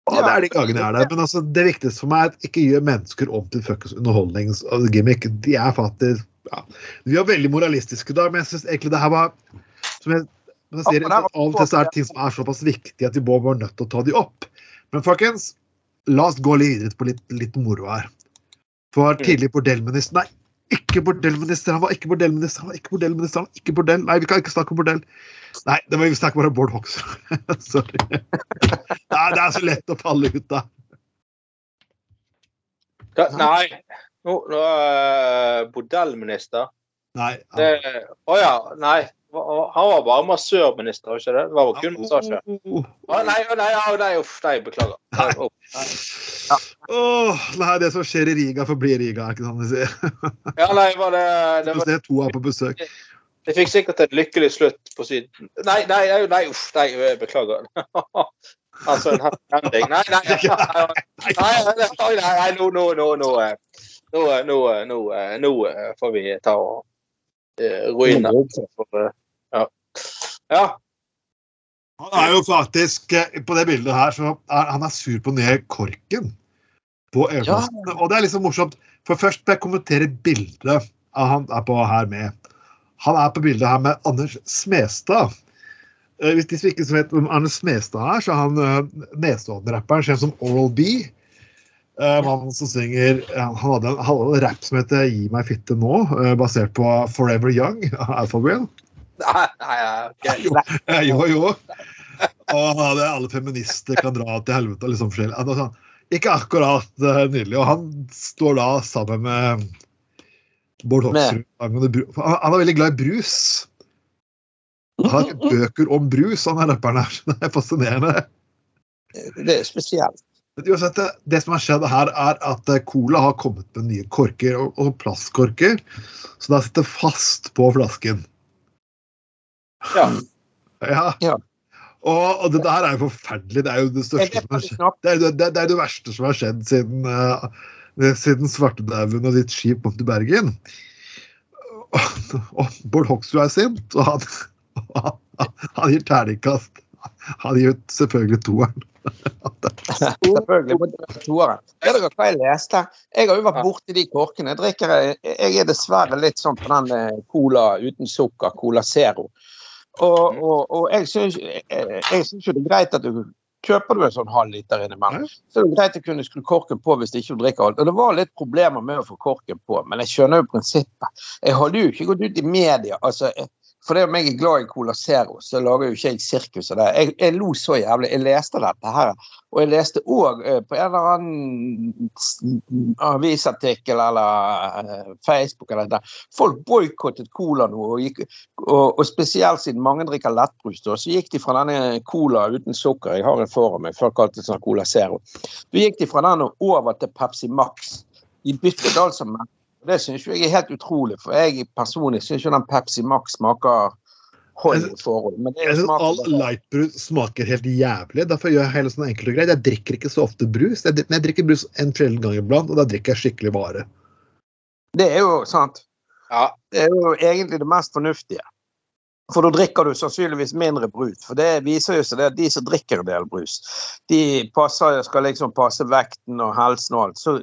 C: Ja, det er de gangene jeg er der. Men altså, det viktigste for meg er at ikke gjør mennesker om til fuckings underholdningsgimmick. De er faktisk ja. Vi var veldig moralistiske da, men jeg syns egentlig det her var som jeg, men jeg sier,
D: er-
C: Av og til så er det ting som er såpass viktige at vi må være nødt til å ta de opp. Men folkens, la oss gå videre på litt, litt moro her. For
B: Mm.
C: tidlig bordellminister Nei, ikke bordellminister. Han var ikke bordellminister. Han var ikke bordellminister, han var ikke bordell. Nei, vi kan ikke snakke om bordell. Nei, det var vi snakker bare om Bård Hoksrud. Sorry. Nei, det er så lett å falle ut av.
B: Nei, nå, nå er bordellminister.
C: Nei.
B: Å ja, nei. Han var bare massørminister, ikke det? Det var kun massasje. Oh, nei, nei, nei, uff, nei, beklager.
C: Nei,
B: oh, nei.
C: Ja. Oh, nei, det som skjer i Riga, forblir Riga, er ikke sant de sier?
B: ja, nei, var det, det, var,
C: det to er på besøk.
B: Jeg fikk sikkert en lykkelig slutt på Syden. Nei, nei, nei, uff, nei, beklager. altså en happy ending. Nei, nei, nei, nei, nei, nå, nå, nå, nå, nå, nå, nå får vi ta og eh, her. For, eh, Ja. ja.
C: Han er jo faktisk eh, På det bildet her, så er han er sur på den nye korken på øyeplassen. Og det er liksom morsomt. For først vil jeg kommentere bildet av han er på her med. Han er på bildet her med Anders Smestad. Eh, Hvis de ikke vet hvem Anders Smestad er, så er han uh, Nesodden-rapperen kjent som Oral B. Uh, mannen som synger Han hadde en, hadde en rapp som heter 'Gi meg fitte nå', uh, basert på 'Forever Young' av Alphaville.
B: Nei, nei, okay.
C: Jo, eh, jo, jo. Og han alle feminister kan dra til helvete og liksom forskjellig. Altså, ikke akkurat uh, nydelig. Og han står da sammen med Bård Hoksrud. Han han er veldig glad i brus. Han har bøker om brus, han er rapperen her. Det er fascinerende.
D: Det er spesielt.
C: Uansett, det, det som har skjedd her, er at eh, Cola har kommet med nye korker, og, og plastkorker. Så det sitter fast på flasken.
B: Ja.
C: Ja.
D: Ja.
C: Og, og det der er jo forferdelig. Det er jo det Det er, det, det er det verste som har skjedd siden, uh, siden svartedauden og ditt skip kom til Bergen. Og, og Bård Hoksrud er sint, og han, han, han gir terningkast. Han gir ut selvfølgelig toeren.
D: Selvfølgelig. må det være toeren. Vet dere hva jeg leste? Jeg har jo vært borti de korkene. Jeg, drikker, jeg er dessverre litt sånn på den eh, cola uten sukker, Cola Zero. Og, og, og jeg syns jeg, jeg jo det er greit at du kjøper du en sånn halvliter innimellom, så er det greit å kunne skru korken på hvis ikke du drikker alt. Og det var litt problemer med å få korken på, men jeg skjønner jo prinsippet. Jeg hadde jo ikke gått ut i media. altså fordi om jeg er glad i Cola Zero, så lager jo ikke jeg sirkus av det. Jeg, jeg lo så jævlig. Jeg leste dette her. Og jeg leste òg på en eller annen avisartikkel eller eh, Facebook eller det. Folk boikottet cola nå, og, gikk, og, og spesielt siden mange drikker lettbrus, så gikk de fra denne cola uten sukker Jeg har en foran meg, før kalte det sånn Cola Zero. Så gikk de fra den og over til Pepsi Max. De byttet altså med det syns jeg er helt utrolig, for jeg personlig syns jo den Pepsi Max smaker hold forhold. Men
C: Jeg synes All lightbrus smaker helt jævlig. Derfor gjør jeg hele sånne enkle greier. Jeg drikker ikke så ofte brus. Jeg, drikker, men jeg drikker brus en sjelden gang iblant, og da drikker jeg skikkelig vare.
D: Det er jo sant.
B: Ja.
D: Det er jo egentlig det mest fornuftige. For da drikker du sannsynligvis mindre brus. For det viser jo seg det at de som drikker en del brus, de passer, skal liksom passe vekten og helsen og alt. Så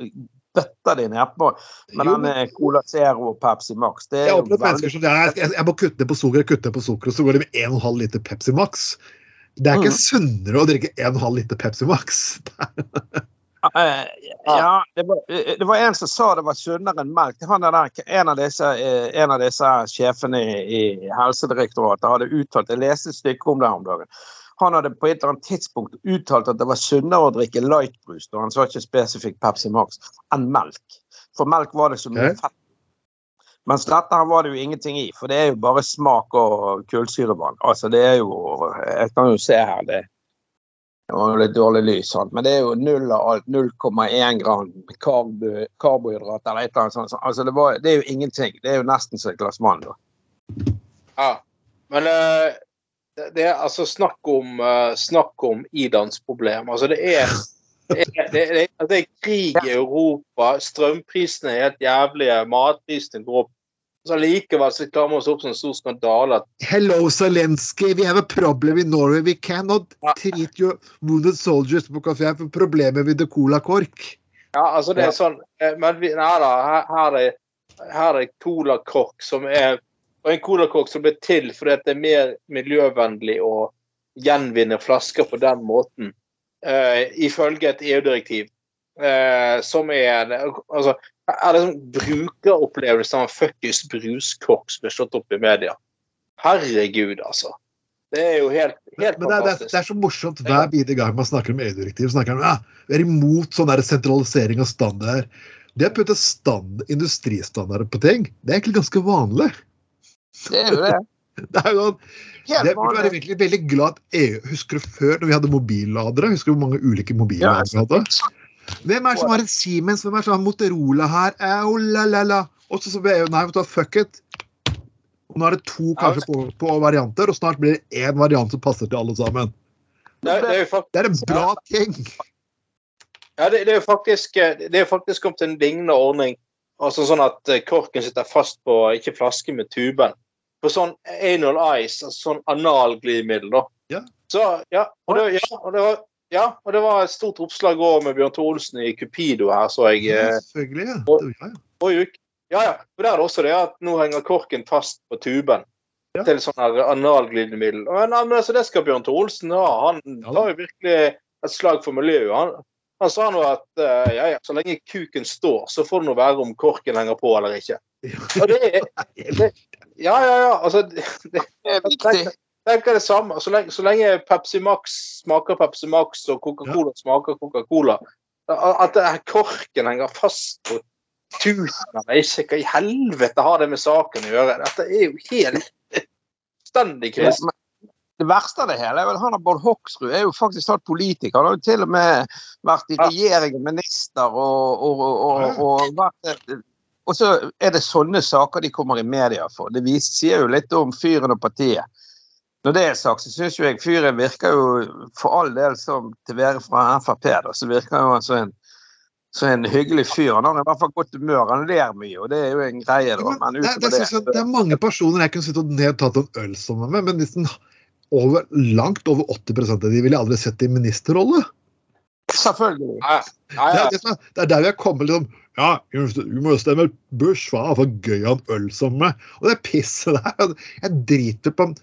D: bøtter de nedpå med
C: den
D: denne Cola Zero og Pepsi Max. Det
C: Jeg
D: er
C: har opplevd mennesker
D: veldig
C: som jeg, jeg, jeg må kutte på sukker, og kutte på sukker, og så går de med 1,5 liter Pepsi Max. Det er ikke
D: Mm.
C: sunnere å drikke 1,5 liter Pepsi Max.
D: Eh, Ja, det var, eh, det var en som sa det var sunnere enn melk. Er der, en, av disse, eh, en av disse sjefene i, i Helsedirektoratet hadde uttalt Jeg leste et stykke om det her om dagen. Han hadde på et eller annet tidspunkt uttalt at det var sunnere å drikke lightbrus, og han sa ikke spesifikt Pepsi Max, enn melk. For melk var det så mye
C: okay.
D: fett. Mens dette her var det jo ingenting i, for det er jo bare smak og kullsyrevann. Altså det er jo Jeg kan jo se her, det det var jo litt dårlig lys, sant? men det er jo null av alt. 0,1 gram karbo, karbohydrat eller et eller annet sånt. Altså det, var, det er jo ingenting. Det er jo nesten som et glass vann. da.
B: Ja. Men eh, det, det er altså snakk om, uh, snakk om Idans problem. Altså det er det er, det, er, det er krig i Europa, strømprisene er helt jævlige, matprisene går opp. Så Likevel så klarer vi oss opp som en stor skandale
C: Hello, Zelenskyj. We have a problem in Norway. We cannot treat your wounded soldiers på kafé for problemet med the cola-kork.
B: Ja, altså det er sånn eh, Men vi, nei da, her, her er her er colakork som er og en colakork som ble til fordi det er mer miljøvennlig å gjenvinne flasker på den måten, uh, ifølge et EU-direktiv. Uh, som er altså, er det sånn brukeropplevelse av en fuckings bruskork som blir slått opp i media. Herregud, altså. Det er jo helt, helt
C: Men det er, det, er, det er så morsomt hver bidige gang man snakker om EU-direktiv. snakker man, ja, Vi er imot sånn der sentralisering av standard. Det å putte stand, industristandarder på ting, det er egentlig ganske vanlig.
D: Det er jo det.
C: Det er jo sånn, det burde være
D: vanlig.
C: virkelig veldig glad at EU Husker du før når vi hadde mobilladere? Husker du hvor mange ulike mobilladere vi hadde? Hvem er det som har en Siemens? Hvem er det som har Motorola her? Au, la, la, la. Og så så ble EU Nei, vet du hva, fuck it. Og nå er det to kanskje på, på varianter, og snart blir det én variant som passer til alle sammen.
B: Det, det er jo faktisk
C: Det er en bra ting.
B: Ja, det, det er jo faktisk eh, er faktisk kommet en lignende ordning. Altså sånn at eh, korken sitter fast på ikke flaske med tuben. På sånn anal ice, altså sånn analglidemiddel, da.
C: Ja.
B: Så, ja, og det, ja, og det var ja, og det var et stort oppslag òg med Bjørn Olsen i Cupido her, så jeg
C: Ja,
B: eh,
C: selvfølgelig. Ja.
B: og-
C: Det- ja, ja.
B: Og. Ja, ja. For der er det også det at nå henger korken fast på tuben
C: Ja.
B: til sånn analglidemiddel. Og, men altså, det skal Bjørn Olsen ha. Han tar jo virkelig et slag for miljøet. Han, han sa nå at uh, ja, ja, så lenge kuken står, så får det nå være om korken henger på eller ikke. Og det er Ja, ja, ja. Altså, det, det,
D: Det er viktig.
B: tenker det samme. Så lenge, så lenge Pepsi Max smaker Pepsi Max og Coca-Cola smaker Coca-Cola At det korken henger fast på tusen av ikke, hva i helvete har det med saken å gjøre? Dette er jo helt stendig krise.
D: Men Det verste av det hele er vel han Bård Hoksrud er jo faktisk tatt politiker. Han har jo til og med vært i regjering og minister og, og, og, og, vært Og så er det sånne saker de kommer i media for. Det viser, sier jo litt om fyren og partiet. Når det er sagt, så syns jeg fyren virker jo for all del som til være fra Frp, da, så virker jo han som en, så en hyggelig fyr. Han har i hvert fall godt humør. Han ler mye, og det er jo en greie, da.
C: men
D: det,
C: det, det,
D: utover
C: det er mange personer jeg kunne sittet ned og tatt en øl sammen med, men hvis nesten over, langt over 80 av de ville aldri sett i ministerrolle.
D: Selvfølgelig.
B: Ja, ja,
C: Det
B: ja.
C: er, det, er, det er der vi har kommet liksom Ja, du må jo stemme Bush, hva er for gøy han øl sammen med? Og det pisset der Jeg driter på om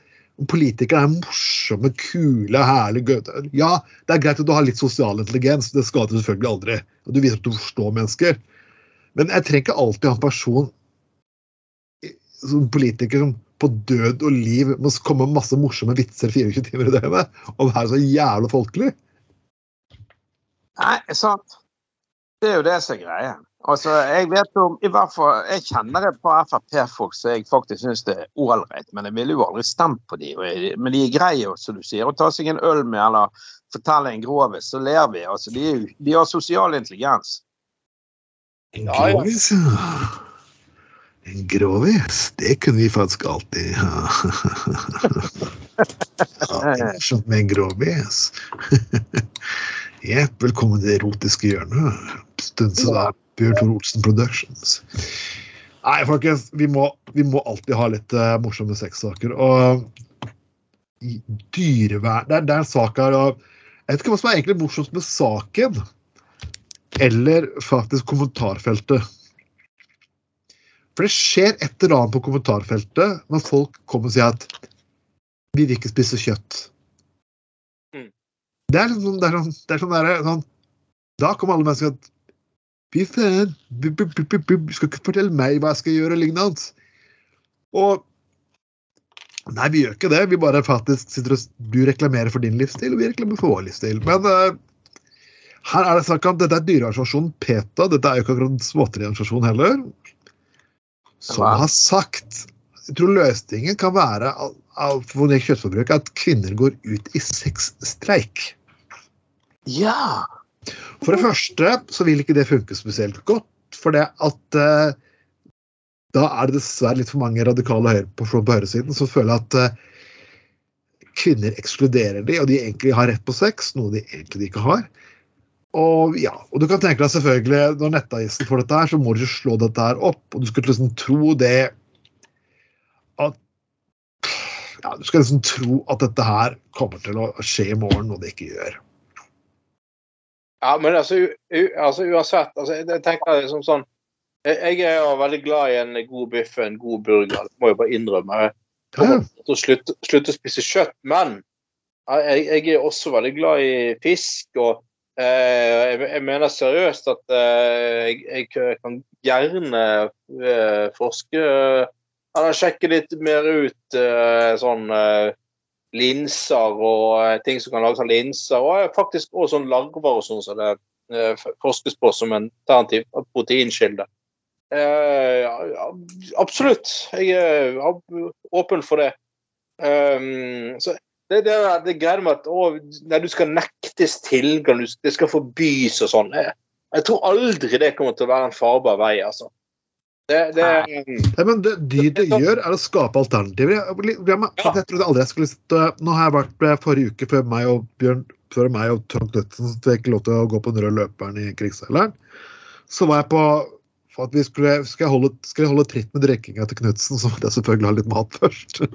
C: politikere er morsomme, kule, herlige gøy. Ja, det er greit at du har litt sosial intelligens, det skader du selvfølgelig aldri. Og du viser at du forstår mennesker. Men jeg trenger ikke alltid ha en person som politiker som på død og liv må komme med masse morsomme vitser 24 timer i døgnet og være så jævla folkelig.
D: Nei, sant. Det er jo det som er greia. Altså, jeg vet om, i hvert fall, jeg kjenner et par Frp-folk som jeg faktisk syns det er ålreit, men jeg ville jo aldri stemt på dem. Men de er greie, som du sier, å ta seg en øl med eller fortelle en grovis, så ler vi. Altså, de, er de har sosial intelligens.
C: En
B: Ja, ja.
C: Grovis. Det kunne vi faktisk alltid ha. ja, med en grovis. Jepp, velkommen til det erotiske hjørnet. Stunset er Bjørn Tor Olsen Productions. Nei, folkens, vi må, vi må alltid ha litt uh, morsomme sexsaker. Og dyrevern det det er en sak her og Jeg vet ikke hva som er egentlig morsomst med saken, eller faktisk kommentarfeltet. For det skjer et eller annet på kommentarfeltet når folk kommer og sier at vi vil ikke spise kjøtt.
B: Mm.
C: Det er sånn, det er sånn, det er sånn, der, sånn Da kommer alle mennesker at Fy faen, du skal ikke fortelle meg hva jeg skal gjøre, og lignende. Og Nei, vi gjør ikke det. Vi bare faktisk sitter og Du reklamerer for din livsstil, og vi reklamerer for vår livsstil. Men uh, her er det snakk om Dette er dyreorganisasjonen PETA. Dette er jo ikke akkurat en heller. Som har sagt Jeg tror løsningen kan være for det kjøttforbruk at kvinner går ut i sexstreik.
D: Ja!
C: For det første så vil ikke det funke spesielt godt. For det at eh, da er det dessverre litt for mange radikale høyre på, på høyresiden som føler at eh, kvinner ekskluderer de, og de egentlig har rett på sex, noe de egentlig ikke har. Og ja, og du kan tenke deg selvfølgelig, når nettavisen får dette her, så må du ikke slå dette her opp. Og du skal liksom tro det at ja, Du skal liksom tro at dette her kommer til å skje i morgen, og det ikke gjør.
B: Ja, men altså, u, altså uansett altså, jeg, tenker liksom sånn jeg, er jo veldig glad i en god biff og en god burger, det må jeg bare innrømme. Jeg kommer til å slutte, slutte å spise kjøtt, men jeg, jeg er også veldig glad i fisk. og jeg, jeg mener seriøst at eh, jeg, kan gjerne eh, forske eh, eller sjekke litt mer ut eh, sånn eh, linser og eh, ting som kan lages av linser. Og eh, faktisk også sånn larver og sånn som det eh, forskes på som en alternativ proteinkilde. Eh, absolutt. Jeg er åpen for det. Så det, det, det greier med at å, nei, du skal nektes tilgang, det skal forbys og sånn. Jeg, jeg tror aldri det kommer til å være en farbar vei, altså. Det, det,
C: Nei, men det de det gjør, er å skape alternativer. Jeg, jeg, jeg, jeg trodde aldri jeg skulle sitte Nå har jeg vært forrige uke før meg og Bjørn før meg og Trond Knutsen fikk lov til å gå på den røde løperen i krigsseileren. Så var jeg på for at vi skulle, skal, jeg holde, skal jeg holde tritt med drikkinga til Knutsen, så måtte jeg selvfølgelig ha litt mat først.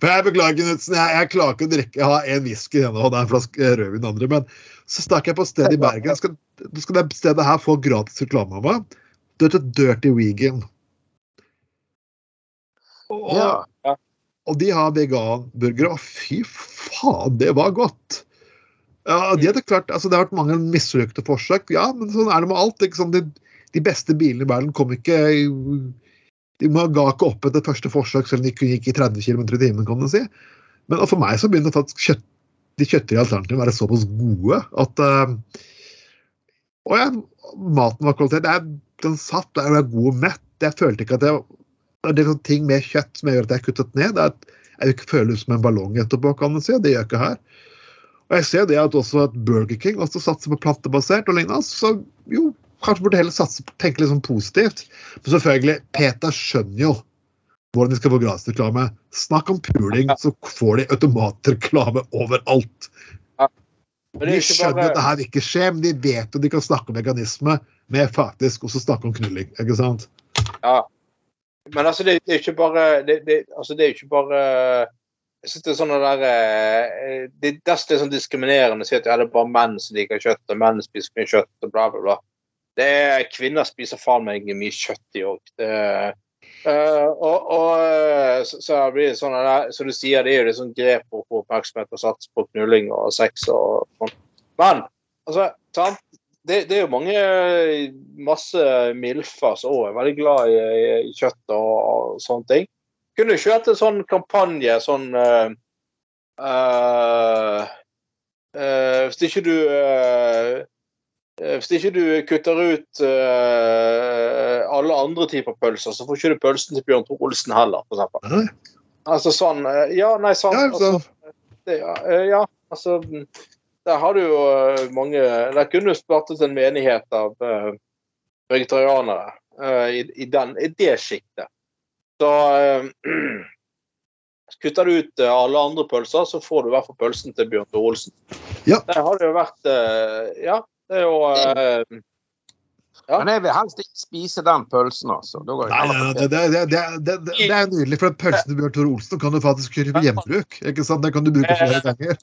C: For jeg beklager, Knutsen, jeg, jeg klarer ikke å drikke. Jeg har én whisky i ene og det er en flaske rødvin i andre. Men så stakk jeg på et sted i Bergen. Skal, skal det stedet her få gratis reklame av meg? Det heter Dirty Vegan. Og,
D: ja.
C: og de har veganburgere, og fy faen, det var godt! Ja, de hadde klart, altså Det har vært mange mislykkede forsøk, ja, men sånn er det med alt. sånn, de, de beste bilene i verden kom ikke De ga ikke opp etter første forsøk, selv om de kunne gikk i 30 km i timen. kan du si. Men for meg så begynner kjøtt, de kjøttfrie alternativene å være såpass gode at uh, Og ja, maten var kvalitet. Er, den satt, den var god og mett. Jeg følte ikke at jeg det er sånn ting med kjøtt som gjør at jeg har kuttet ned. Det er at jeg vil ikke føle ut som en ballong etterpå, kan du si. Det gjør jeg ikke her. Og jeg ser det at også at Burger King også satser på plantebasert og lignende. Så jo, kanskje burde heller satse på tenke litt sånn positivt. Men selvfølgelig, Peter skjønner jo hvordan de skal få gratisreklame. Snakk om puling, så får de automatreklame overalt. De
B: er
C: skjønner
B: bare-
C: at det her ikke skjer, men de vet jo de kan snakke om veganisme med faktisk også snakke om knulling. ikke sant?
B: Ja. Men altså, det, det er ikke bare det, det, altså, det er ikke bare Jeg synes det er sånn der eh, Det det er sånn diskriminerende å si at det er bare menn som liker kjøtt, og menn spiser mye kjøtt, og bla, bla, bla. Det er Kvinner spiser faen meg mye kjøtt, de òg. og, og eh, så, så blir det sånn Som du sier, det er jo det sånn grep for å få oppmerksomhet og sats på knulling og sex og sånn. Men altså, sant? det, det er jo mange masse milfer som òg er veldig glad i, i kjøtt og, og sånne ting. Kunne du kjørt en sånn kampanje sånn uh, uh, uh, Hvis ikke du Hvis ikke du kutter ut alle andre typer pølser, så får ikke du pølsen til Bjørn Tor Olsen heller,
C: f.eks.
B: Altså sånn Ja, nei, sant.
C: Ja,
B: Altså, det, ja, ja, altså Der har du jo mange Der kunne du startet en menighet av vegetarianere i, i, den, i det sjiktet. Så eh, kutter du ut eh, alle andre pølser, så får du i hvert fall pølsen til Bjørn Tore Olsen.
C: Ja.
B: Det har det jo vært eh, Ja, det er jo eh, Ja.
D: Men jeg vil helst ikke spise den pølsen, altså. Da går
C: Nei, nei, det, det, det, det, det, det er nydelig, for pølsen til Bjørn Tore Olsen kan du faktisk kjøre for gjenbruk. Ikke sant? Den kan du bruke flere ganger.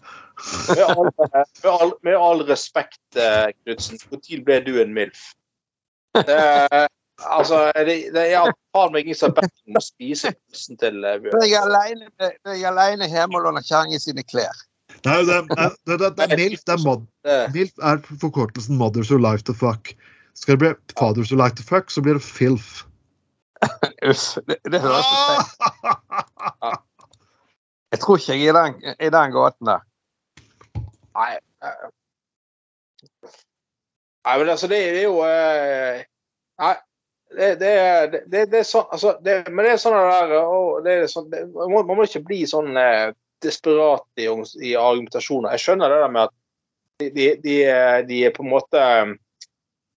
B: Med all, med all, med all respekt, Knutsen, når ble du en MILF? Det, altså, det, det er faen meg ingen som har bedt om å spise pølsen til eh, Bjørn.
D: jeg er aleine jeg er hjemme og låner kjerringa sine klær.
C: Nei, det, er, det, det, det er MILF. Det er mod, MILF er forkortelsen Mothers Who Like to Fuck. Skal det bli Fathers Who Like to Fuck, så blir det FILF.
D: Uff. Det, det høres ut som Jeg tror ikke jeg er i den, i den gaten der.
B: nei, eh, nei, men altså, det er jo eh, Nei. Det, det, det, det, er sånn altså, det, Men det er sånn det der og det er sånn, man, må, ikke bli sånn eh, desperat i, i argumentasjoner. Jeg skjønner det der med at de, de, de, er- de er på en måte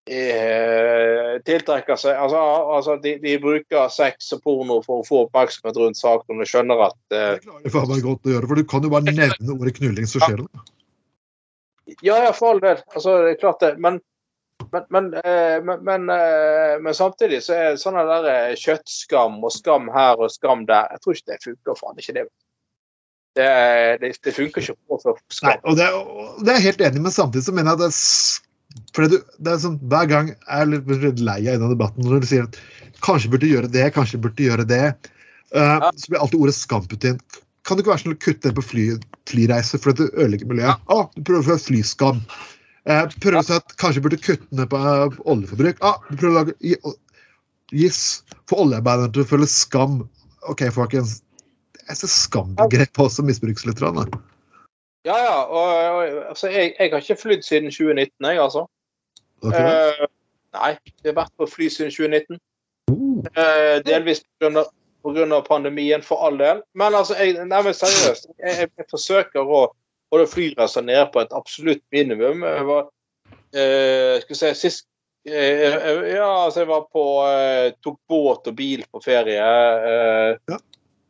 B: eh, tiltrekker seg altså, altså de, de bruker sex og porno for å få oppmerksomhet rundt saken. og Jeg skjønner at eh,
C: Det klarer meg godt å gjøre, for du kan jo bare nevne ordet knulling, så skjer det.
B: Ja, ja, for all del. Altså, det er klart det. Men, men, men, eh, men, men, eh, men samtidig så er det sånn der eh, kjøttskam og skam her og skam der. Jeg tror ikke det funker. faen ikke det. Det, det, det funker ikke For skam.
C: Nei, og det, og det er jeg helt enig med, samtidig så mener jeg at det er fordi du, det er sånn, Hver gang jeg er litt lei av debatten når du sier at kanskje burde gjøre det, kanskje burde gjøre det. eh, så blir alltid ordet skam putt inn. Kan du ikke være sånn å kutte ned på fly, flyreiser for at du ødelegger miljøet? Å, du prøver å få flyskam. Eh, prøver å si at kanskje burde kutte ned på eh, oljeforbruk. Ah, du prøver å lage gi, gis, Få oljearbeiderne til å føle skam. OK, folkens. Jeg ser skambegrepet også misbrukes litt. da.
B: Ja, ja. Og, og, altså, jeg, jeg har ikke flydd siden 2019, jeg, altså. Eh, nei, jeg har vært på fly siden 2019.
C: Uh.
B: Eh, delvis pga. pandemien, for all del. Men altså, jeg, nærmest seriøst, jeg, jeg, jeg forsøker å holde flyreiser nede på et absolutt minimum. Jeg var, eh, skal vi se, sist eh, eh, Ja, altså, jeg var på eh, Tok båt og bil på ferie eh,
C: Ja.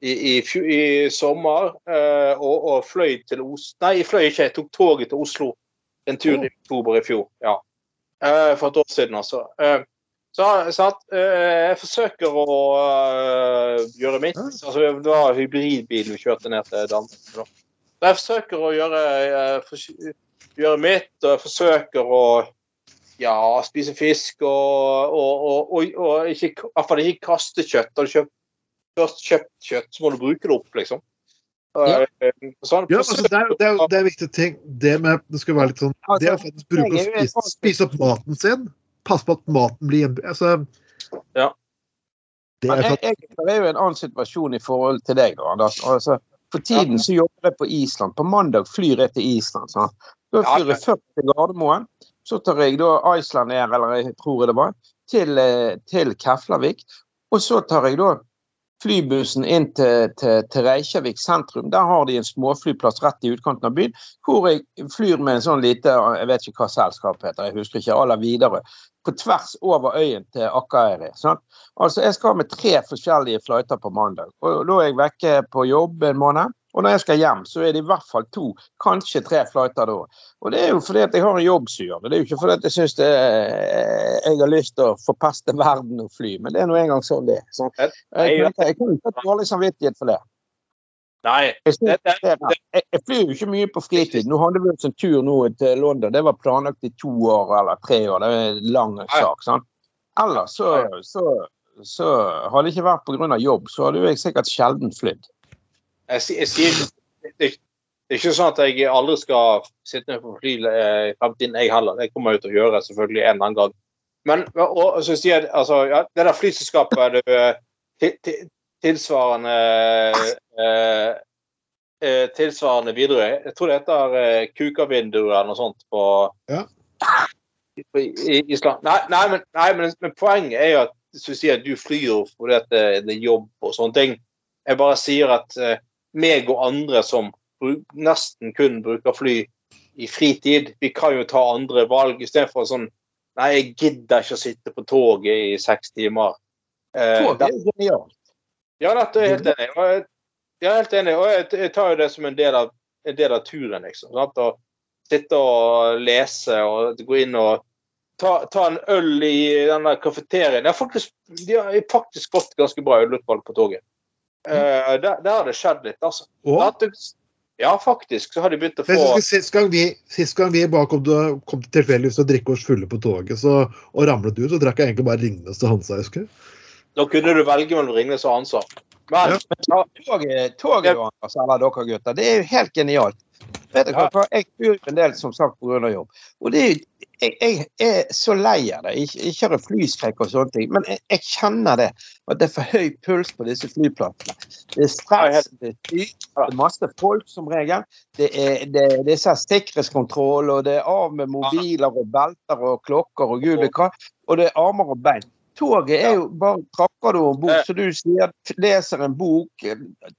B: i, i, i sommer. Eh, og, og fløy til Oslo Nei, jeg fløy ikke, jeg tok toget til Oslo en tur i oktober i fjor. Ja. Eh, for et år siden, altså. Eh, så, så at, jeg forsøker å gjøre mitt. Altså, det var hybridbil vi kjørte ned til Danmark. Jeg forsøker å gjøre, eh, gjøre mitt, og jeg forsøker å ja, spise fisk og, og, og, og, og ikke, ikke kaste kjøtt. Har du kjøpt, først kjøpt kjøtt, så må du bruke det opp, liksom.
D: Ja.
B: Eh, Sånn,
C: Ja, altså, det, er, det, er, det er viktig ting. Det med det skal være litt sånn Det å faktisk bruke å spise, spise opp maten sin. Passe på at maten blir gjenbruk. Altså,
B: Ja.
C: Er
D: jeg, jeg, det er jo en annen situasjon i forhold til deg, da, Anders. Altså, for tiden så jobber jeg på Island. På mandag flyr jeg til Island. Så. Da flyr jeg først til Gardermoen. Så tar jeg da Iceland Air, eller jeg tror det var, til, eh, til Keflavik. Og så tar jeg da flybussen inn til, til, til Reykjavik sentrum. Der har de en småflyplass rett i utkanten av byen, hvor jeg flyr med en sånn lite Jeg vet ikke hva selskapet heter, jeg husker ikke. aller Videre. På tvers over øyen til Akkayeri. Sånn? Altså, jeg skal med tre forskjellige flighter på mandag. og Da er jeg vekke på jobb en måned. Og når jeg skal hjem, så er det i hvert fall to, kanskje tre flighter da. Og det er jo fordi at jeg har en jobb som gjør det. Det er jo ikke fordi at jeg syns jeg har lyst til å forpeste verden og fly, men det er nå engang sånn det er. sant? Jeg, jeg, jeg kan ikke ha dårlig samvittighet for det.
B: Nei.
D: Jeg,
B: Det- det-
D: det- jeg, flyr jo ikke mye på fritid. Nå hadde vi oss en tur nå til London. Det var planlagt i to år eller tre år. Det er en lang sak. sant? Ellers så, så, så hadde det ikke vært pga. jobb, så hadde jeg sikkert sjelden flydd.
B: Jeg, jeg sier det, er ikke sånn at jeg aldri skal sitte ned på fly eh, i fremtiden, jeg heller. Det kommer jeg til å gjøre selvfølgelig en eller annen gang. Men og, så sier jeg, altså, ja, det der flyselskapet til, til, tilsvarende eh, eh, tilsvarende Widerøe Jeg tror det heter eh, kukavinduer eller noe sånt på,
C: Ja.
B: på Island. Nei, nei, men, nei men, men poenget er jo at hvis du sier at du flyr fordi det, det er jobb og sånne ting. Jeg bare sier at eh, meg og andre som bruk, nesten kun bruker fly i fritid, vi kan jo ta andre valg istedenfor sånn Nei, jeg gidder ikke å sitte på toget i seks timer. Eh,
D: Tog er genialt.
B: Ja, dette er helt enig. Og jeg, jeg er helt enig, og jeg, jeg tar jo det som en del av, en del av turen. liksom. Sant? Å sitte og lese og gå inn og ta, ta en øl i denne kafeterien. De har faktisk, de har faktisk fått ganske bra ølutvalg på toget. Uh, der, der har det skjedd litt, altså. Det- Ja, faktisk så har de begynt å få
C: Sist gang vi, sist gang vi bare kom, til, kom til tilfeldigvis å drikke oss fulle på toget så, og ramlet ut, så drakk jeg egentlig bare Ringnes til Hansa. jeg husker.
B: Da kunne du velge mellom Ringnes og Hansa. Men
C: Ja.
D: Toget, toget da, Anders, eller dere gutter, det er jo helt genialt. Vet dere
B: Ja.
D: hva? Jeg flyr en del som sagt pga. jobb. Og det er jo, jeg, jeg er så lei av det. Jeg, jeg kjører flyskrekk og sånne ting, men jeg, jeg kjenner det. At det er for høy puls på disse flyplassene. Det er stress, det er sykt, det er masse folk som regel. Det er, det, det er sånn sikkerhetskontroll, og det er av med mobiler og belter og klokker og gud vet hva. Og det er armer og bein. Toget er jo bare trakker du om bord,
B: Eh.
D: så du sier, leser en bok,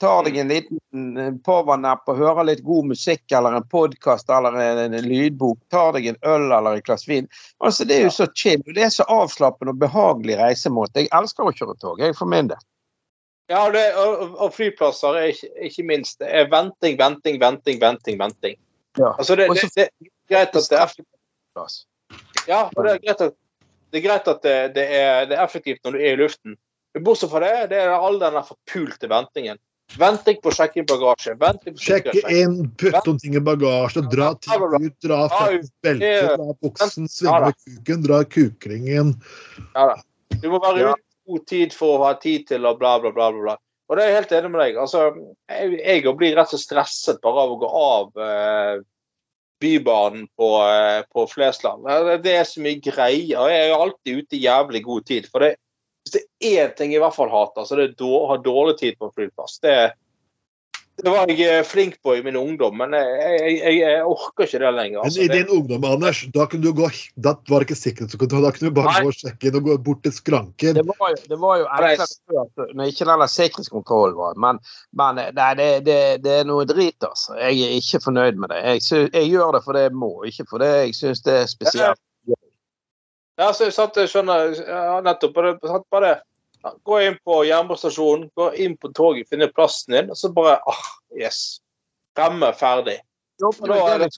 D: tar deg en liten eh, powernap og hører litt god musikk eller en podkast eller en, lydbok, tar deg en øl eller et glass vin. Altså Det er jo så chill. Det er så avslappende og behagelig reisemåte. Jeg elsker å kjøre tog, jeg for min del.
B: Ja, det, og, og flyplasser er ikke, ikke minst. Det er venting, venting, venting, venting. venting.
D: Ja.
B: Altså det, det, det er greit at det er
D: flyplass.
B: Ja, og det er greit at det, er, greit at det, det, er, det er effektivt når du er i luften. Bortsett fra det, det er all den forpulte ventingen. Venting på å sjekke inn bagasje.
C: Sjekke inn, putte om ting i bagasje, dra ting ut, dra fuckings beltet, dra buksen, svinge med kuken, dra kukringen.
B: Ja, da. Du må være
D: Ja.
B: ute i god tid for å ha tid til bla, bla, bla. bla, bla. Og det er jeg helt enig med deg. Altså, jeg, jeg blir rett og slett stresset bare av å gå av eh, Bybanen på, eh, på Flesland. Det- Det er så mye er og Jeg er alltid ute i jævlig god tid. For det, hvis det er én ting jeg i hvert fall hater, så det er å ha dårlig tid på en flyplass. Det, det var jeg eh, flink på i min ungdom, men jeg, jeg, jeg, orker ikke det lenger.
C: Men
B: Altså.
C: i din ungdom, Anders, da kunne du gå Da var det ikke sikkerhetskontroll. Da kunne du bare
B: Nei.
C: gå og sjekke inn og gå bort til skranken.
D: Det var jo, det var jo før, når ikke den der sikkerhetskontrollen var. Men, men det, det, det er noe drit, altså. Jeg er ikke fornøyd med det. Jeg, jeg gjør det fordi jeg må, ikke fordi jeg syns det er spesielt.
B: Ja, så, jeg jeg skjønner ja, nettopp. Bare, det- Bare gå inn på jernbanestasjonen, gå inn på toget, finne plassen din, og så bare ah, Yes. Fremme, ferdig. er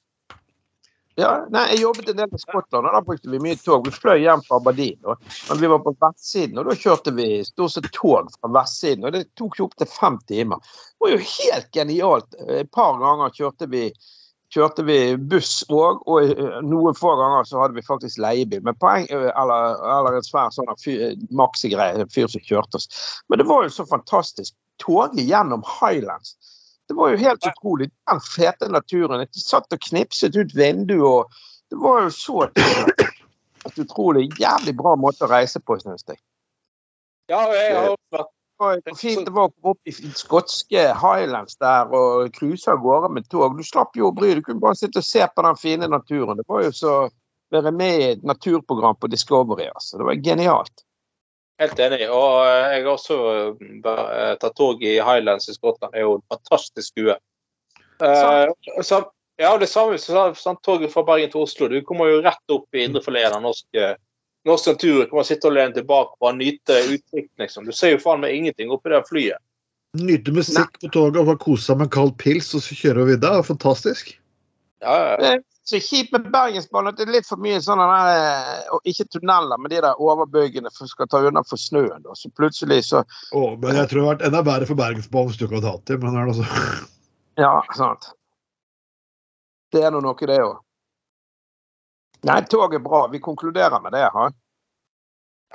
D: ja, nei, jeg jobbet en del i Skottland, og da brukte vi mye tog. Vi fløy hjem fra Aberdeen. Og, Men vi var på vestsiden, og da kjørte vi stort sett tog fra vestsiden. Og det tok jo opptil fem timer. Det var jo helt genialt. Et par ganger kjørte vi, kjørte vi buss òg, og eh, noen få ganger så hadde vi faktisk leiebil. Men poeng, eh, eller, eller en svær sånn maxigreie, en fyr som kjørte oss. Men det var jo så fantastisk. Toget gjennom Highlands. Det var jo helt utrolig. Den fete naturen. Jeg satt og knipset ut vinduet, og det var jo så et utrolig jævlig bra måte å reise på, syns jeg.
B: Ja, og jeg har vært
D: var jo fint det var å komme opp i skotske Highlands der og cruise av gårde med tog. Du slapp jo å bry deg. Du kunne bare sitte og se på den fine naturen. Det var jo så være med i et naturprogram på Discovery. altså. Det var genialt.
B: helt enig. Og eh, jeg har også eh, tatt tog i Highlands i Skottland. Det er jo en fantastisk skue. Eh, så, ja, det samme som toget fra Bergen til Oslo. Du kommer jo rett opp i indrefileten av norsk, eh, norsk natur. kan kan sitte og lene tilbake og nyte utsikten. Liksom. Du ser jo faen meg ingenting oppi det flyet.
C: Nyte musikk på toget og bare kose seg med en kald pils, og så kjører vi videre. Er fantastisk.
B: Ja, ja, ja.
D: Det er så kjipt med Bergensbanen at det er litt for mye sånn og Ikke tunneler, men de der overbyggene som skal ta unna for snøen. da. Så plutselig så
C: Å, men jeg tror det har vært enda verre for Bergensbanen hvis du ikke hadde hatt det. Men det er altså.
D: Ja, sant. Det er nå noe, det òg. Nei, tog er bra. Vi konkluderer med det. Ha?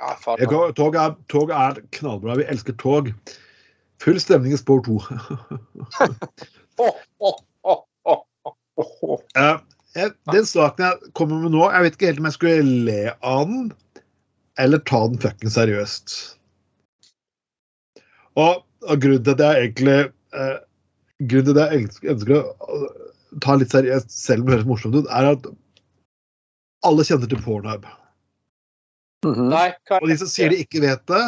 B: ja
C: kan- Tog er, tog er knallbra. Vi elsker tog. Full stemning i spor 2.
B: Åh, åh, åh, åh, åh.
C: Jeg- den saken jeg kommer med nå, jeg vet ikke helt om jeg skulle le av den eller ta den fucking seriøst. Og, og grunnen til at jeg egentlig eh, Grunnen til at jeg ønsker, ønsker å ta litt seriøst, selv om det høres morsomt ut, er at alle kjenner til Pornhub.
D: Mhm.
B: Nei, hva
C: Og de som sier de ikke vet det,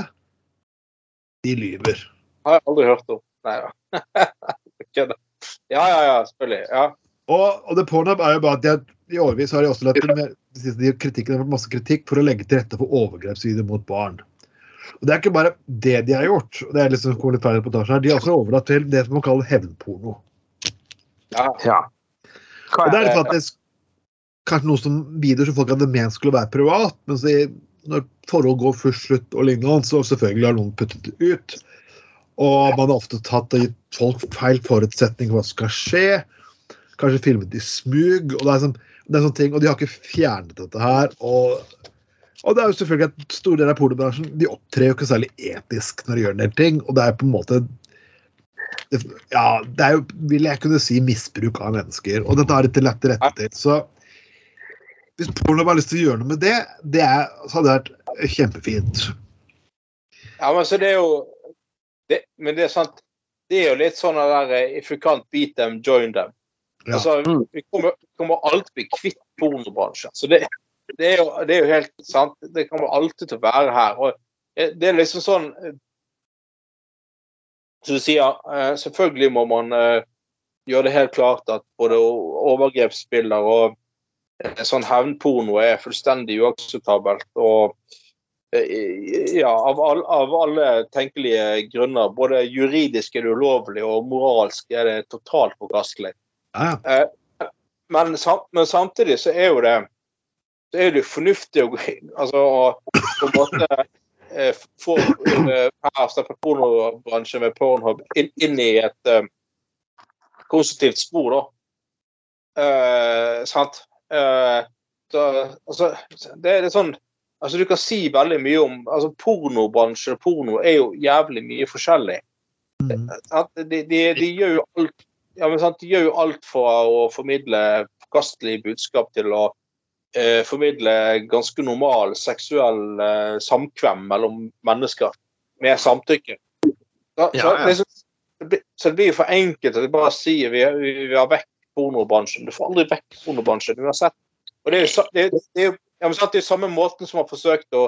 C: de lyver.
B: har jeg aldri hørt om. Nei da. Kødder. Ja, ja, ja, selvfølgelig. Ja.
C: Og, og det Pornhub er jo bare at de, i årevis har de også lagt til med, de kritikken har fått masse kritikk for å legge til rette for overgrepsvideoer mot barn. Og Det er ikke bare det de har gjort. og det er liksom litt feil reportasje her, De har også overlatt til det som man kaller hevnporno.
B: ja.
D: Ja. Hva
C: Og det
D: er det?
C: faktisk kanskje noe som videoer som folk hadde ment skulle være privat, men så når forhold går først slutt og lignende, så selvfølgelig har noen puttet det ut. Og man har ofte tatt og gitt folk feil forutsetning for hva som skal skje. Kanskje filmet i smug. og det er, sånn, det er sånne ting, og de har ikke fjernet dette her. og og det er jo selvfølgelig at Store deler av pornobransjen de opptrer jo ikke særlig etisk når de gjør en del ting. Og det er på en måte Ja, det er jo, vil jeg kunne si, misbruk av mennesker. Og dette har de til lagt til rette til. Så hvis porno har lyst til å gjøre noe med det, det er, så hadde det vært kjempefint.
B: Ja, men så det er jo det, Men det er sant Det er jo litt sånn der If you can't beat them, join them.
C: Ja.
B: Altså,
D: Mm.
B: vi kommer, kommer alltid bli kvitt pornobransjen. Så det, det, er jo, det er jo helt sant. Det kommer alltid til å være her. Og eh, det er liksom sånn eh, Som du sier, eh, selvfølgelig må man gjøre det helt klart at både overgrepsbilder og sånn hevnporno er fullstendig uakseptabelt. og eh, ja, av, all, av alle tenkelige grunner. Både juridisk er det ulovlig, og moralsk er det totalt forkastelig.
C: Ja, ja.
B: Men, sam, men samtidig så er jo det så er det fornuftig å gå inn altså, å på en måte eh, få eh, pornobransjen med Pornhub inn, inn i et eh, konstruktivt spor, da. Eh, sant? Eh, så, altså, det er litt sånn Altså, du kan si veldig mye om altså Pornobransjen og porno er jo jævlig mye forskjellig.
C: Mm.
B: De, de, de gjør jo alt ja, men sant? De gjør jo alt for å formidle forkastelige budskap til å eh, formidle ganske normal seksuell eh, samkvem mellom mennesker med samtykke. Så,
D: Ja,
B: så,
D: ja.
B: det, så, blir, så det blir jo for enkelt at de bare sier vi, vi, vi har vekk pornobransjen. Du får aldri vekk pornobransjen uansett. Og det er jo, det, er- det er jo ja, men sant, det er samme måten som har forsøkt å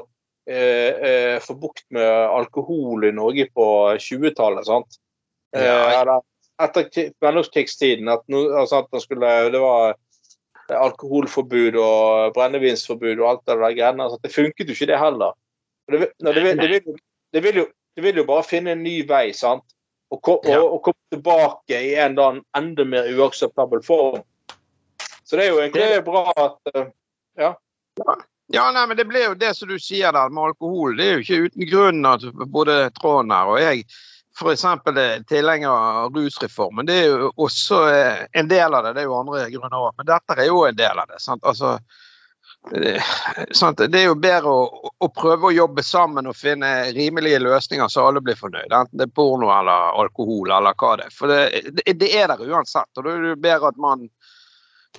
B: eh, eh, få bukt med alkohol i Norge på 20-tallet. sant? Eh,
D: Ja.
B: Eh, etter kri- mellomkrigstiden. At, no, altså at man skulle, det var alkoholforbud og brennevinsforbud og alt det der greiene. Altså, det funket jo ikke, det heller. Det, vil- det, vil, vil, det, vil jo, det vil jo bare finne en ny vei, sant? Og,
D: Ja.
B: og, og komme tilbake i en eller annen enda mer uakseptabel form. Så det er jo egentlig bra at Ja.
D: Ja, nei, men det ble jo det som du sier der med alkohol. Det er jo ikke uten grunn at både Trond her og jeg f.eks. er tilhenger av rusreformen. Det er jo også eh, en del av det. Det er jo andre grunner òg, men dette er jo en del av det. sant? Altså, sant? det er jo bedre å, å prøve å jobbe sammen og finne rimelige løsninger så alle blir fornøyd. Enten det er porno eller alkohol eller hva det er. For det, det, er der uansett. Og da er det bedre at man,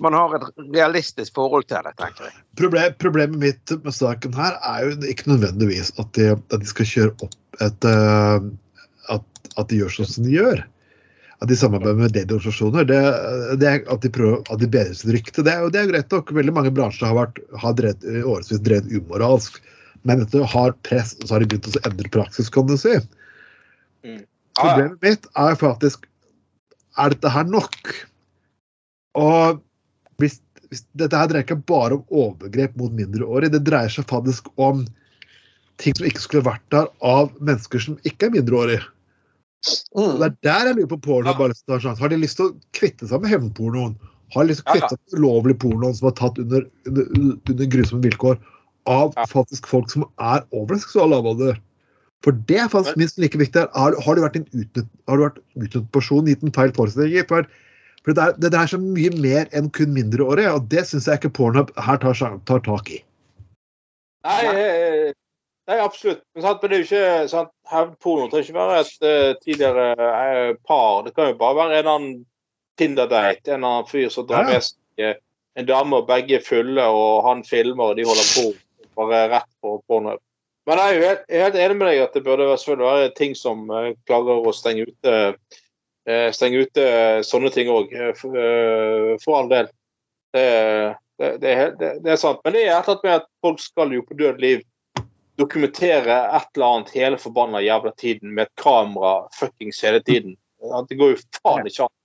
D: man har et realistisk forhold til det, tenker jeg.
C: Problem, problemet mitt med saken her er jo ikke nødvendigvis at de, at de skal kjøre opp et eh, at, at de gjør sånn som de gjør. At de samarbeider med dedorganisasjoner. Det, det er at de prøver at de bedrer sitt rykte. Det det er jo greit nok. Veldig mange bransjer har, vært, har drevet, årevis drevet umoralsk. Men dette har press, så har de begynt å endre praksis, kan du si.
B: ja, ja.
C: Problemet mitt er faktisk Er dette her nok? Og hvis, hvis Dette her dreier ikke bare om overgrep mot mindreårige. Det dreier seg faktisk om ting som ikke skulle vært der av mennesker som ikke er mindreårige. Og Det er der jeg lurer på Pornhub sjanse. Har de lyst til å kvitte seg med hevnpornoen? Har de lyst til å
B: Ja, ja.
C: kvitte seg med ulovlig pornoen som er tatt under, under, under grusomme vilkår av
B: Ja.
C: faktisk folk som er over den seksuelle lavalder? For det er faktisk minst like viktig. Har, har du vært en utnyttet person, gitt en feil forestilling? For, for det, er, det dreier seg mye mer enn kun mindreårige, og det syns jeg ikke Pornhub her tar, tar tak i.
B: Nei, eh, nei, absolutt. Men, sant, men det er jo ikke sant, hevnporno. Trenger ikke være et uh, tidligere uh, par. Det kan jo bare være en eller annen Tinder-date. En eller annen fyr som drar
C: Ja,
B: med seg en dame, og begge er fulle, og han filmer, og de holder på bare rett på porno. Men jeg er jo helt, er helt enig med deg at det burde selvfølgelig være ting som uh, klarer å stenge ute uh, stenge ute sånne ting òg, for, all del. Det, det, det, er helt- det er sant. Men det er et eller annet med at folk skal jo på død liv dokumentere et eller annet hele forbanna jævla tiden med et kamera fuckings hele tiden. Det går jo faen ikke an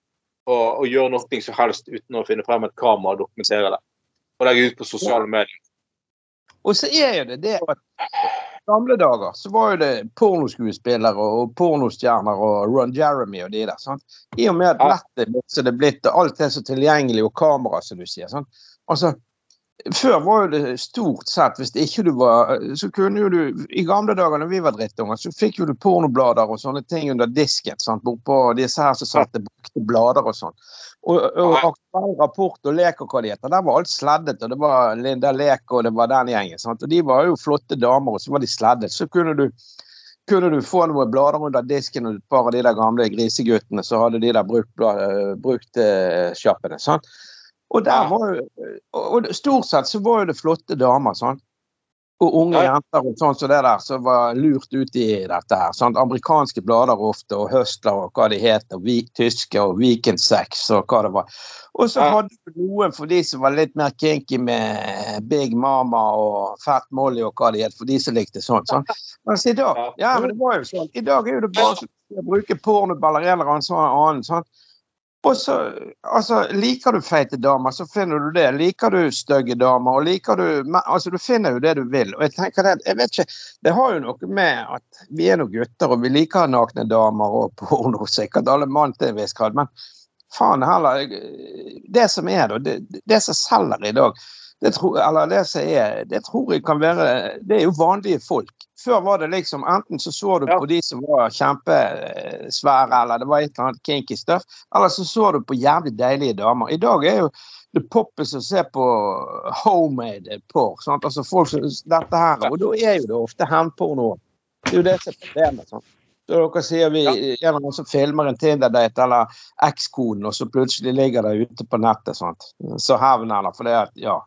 B: å, å gjøre noe som helst uten å finne frem et kamera og dokumentere det. Og legge ut på sosiale medier.
D: Og så er jo det det at i gamle dager så var jo det pornoskuespillere og pornostjerner og Ron Jeremy og de der. sant? I og med at nettet er det blitt, alt er så tilgjengelig, og kamera, som du sier. sant? Altså, Før var jo det stort sett, hvis ikke du var Så kunne jo du I gamle dager da vi var drittunger, så fikk jo du pornoblader og sånne ting under disken. sant, Bortpå disse her som satte brukte blader og sånn. Og, og Aktuell Rapport og Lek og hva de heter, der var alt sleddet. Og det var Linda Lek og det var den gjengen. sant, Og de var jo flotte damer, og så var de sleddet. Så kunne du kunne du få noen blader under disken og et par av de der gamle griseguttene, så hadde de der brukt, brukt uh, kjappene. sant? Og var jo Og stort sett så var jo det flotte damer, sånn. Og unge jenter og sånn som det der, som var lurt ut i dette her. sant? Amerikanske blader ofte, og Høstler og hva de heter, vi, tyske og Weekend Sex og hva det var. Og så hadde du noen for de som var litt mer kinky med Big Mama og Fat Molly og hva det het, for de som likte sånt. sånn. Mens i dag,
B: Ja.
D: men det var jo sånn. I dag er jo det bare å bruke pornoball eller en sånn annen sånn? Og så, altså, Liker du feite damer, så finner du det. Liker du stygge damer, og liker du altså, Du finner jo det du vil. og jeg tenker det, jeg vet ikke, det har jo noe med at vi er noen gutter, og vi liker nakne damer og porno. Sikkert alle mann til en viss grad. Men faen heller Det som er, da, det, det som selger i dag, det tror, eller det som er, det tror jeg kan være Det er jo vanlige folk. Før var det liksom enten så så du
B: Ja.
D: på de som var kjempesvære, eller det var et eller annet kinky stuff, eller så så du på jævlig deilige damer. I dag er jo det poppes å se på homemade porr. sant? Altså folk som dette her, Og da er jo det ofte hevnporno. Det er jo det som er problemet. sant? Så dere sier vi
B: Ja.
D: som filmer en Tinder-date eller ekskoden, og så plutselig ligger det ute på nettet. sant? Så hevn eller for det at Ja.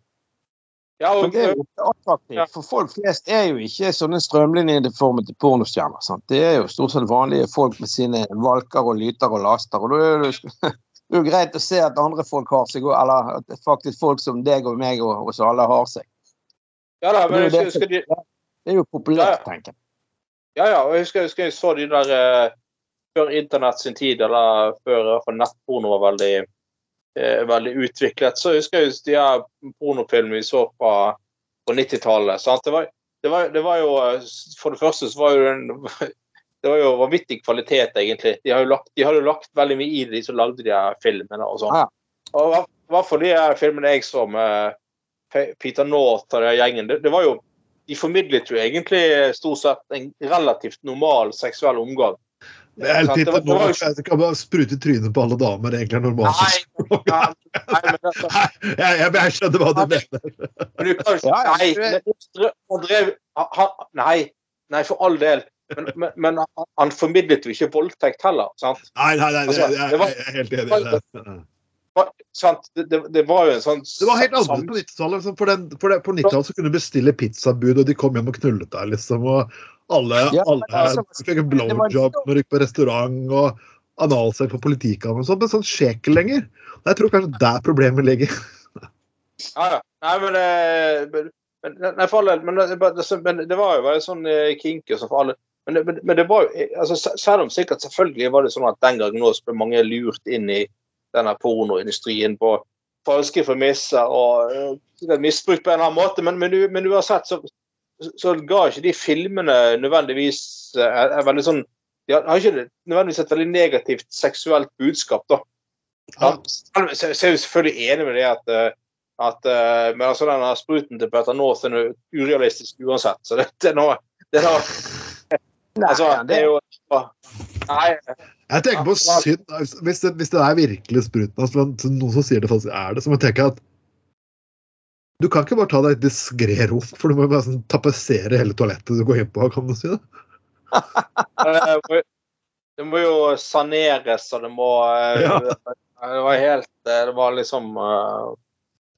B: Ja,
D: Men
B: og,
D: det er jo ikke attraktivt.
B: Ja.
D: For folk flest er jo ikke sånne strømlinjeformede pornostjerner. sant? Det er jo stort sett vanlige folk med sine valker og lyter og laster. og da er det, det er jo greit å se at andre folk har seg, eller at det er faktisk folk som deg og meg og oss alle har seg.
B: ja da, men jeg husker, de,
D: Det er jo populært, tenker jeg.
B: ja, ja, og jeg husker, jeg husker jeg så de der eh, før internett sin tid, eller før nettporno var veldig veldig utviklet. Så husker jeg de her pornofilmene vi så på, på 90-tallet. Det var, det, det var jo eh, For det første så var jo den det var jo vanvittig kvalitet, egentlig. De, har jo lagt, de hadde lagt veldig mye i det, de som lagde de her filmene og sånn.
D: Ja.
B: Og hva for de her filmene jeg så med Peter North og den gjengen, det, det var jo De formidlet jo egentlig stort sett en relativt normal seksuell omgang.
C: Det er
B: Sant,
C: litt
B: det var- det var
C: Jeg kan bare sprute i trynet på alle damer. Egentlig er normalt.
B: Nei, nei, nei, men det,
C: Jeg, jeg, jeg skjønner hva du mener.
B: Men du kan ikke Nei, men han drev han, Nei, nei, for all del. Men, men, men han, formidlet jo ikke voldtekt heller. sant?
C: Nei, nei, nei, det,
B: Altså,
C: jeg, jeg er helt enig i det.
B: Det, det, det var jo en sånn
C: Det var helt annerledes på 90-tallet. liksom, For, den- for det- på 90-tallet så kunne du bestille pizzabud, og de kom hjem og knullet deg, liksom. Og alle,
D: Ja,
C: alle
D: altså,
C: fikk en blowjob når du gikk på restaurant, og analsex på politikammeret og sånn. Men sånn skjer ikke lenger. Og Jeg tror kanskje der problemet ligger.
B: Ja, ja. Nei, men, eh, men, men Nei, for all. Men, det- men det var jo bare sånn eh, kinky og sånn for alle. Men det, men, men det var jo eh, altså, Selv om sikkert selvfølgelig var det sånn at den gangen også ble mange lurt inn i denne pornoindustrien på falske premisser og eh, misbrukt på en eller annen måte, men, men, men uansett så, så ga ikke de filmene nødvendigvis eh, er, er veldig sånn De har, ikke nødvendigvis et veldig negativt seksuelt budskap, da. Ja, så så er jo selvfølgelig enig med det at, eh, at men altså denne spruten til Peter North er urealistisk uansett. Så det, det er noe, det er noe altså, det er jo Nei,
C: Jeg tenker på synd Hvis det, hvis det er virkelig spruten altså, Noen som sier det faktisk er det, så må jeg tenke at du kan ikke bare ta deg et diskré rom, for du må bare sånn, tapetsere hele toalettet du går inn på. kan du si det?
B: det må, det må jo saneres, og det må eh,
C: Ja.
B: Det var helt eh, Det var liksom eh,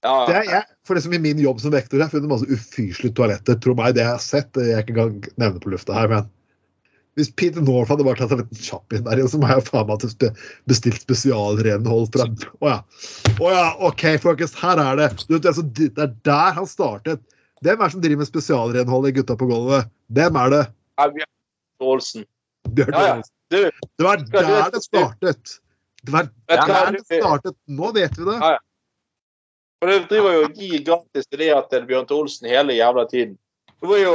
B: Ja.
C: det er, jeg, for liksom I min jobb som vektor jeg har funnet masse ufyselige toaletter. Tro meg, det jeg har sett, jeg er ikke engang nevne på lufta her. men hvis Peter North hadde bare tatt en liten kjapp inn der, så må jeg faen meg ha bestilt spesialrenhold fra Å ja. Oh, ja, OK, folkens, her er det. Du vet, altså, det er der han startet. Hvem er det som driver med spesialrenhold i Gutta på gulvet? Hvem er det?
B: Bjørn Olsen.
C: Bjørn
B: Ja, ja. Du,
C: Det var der det startet. Det var der det startet. Nå vet vi det.
B: Ja, For det driver jo og gir gratis til Bjørn Tore Olsen hele jævla tiden. Det var jo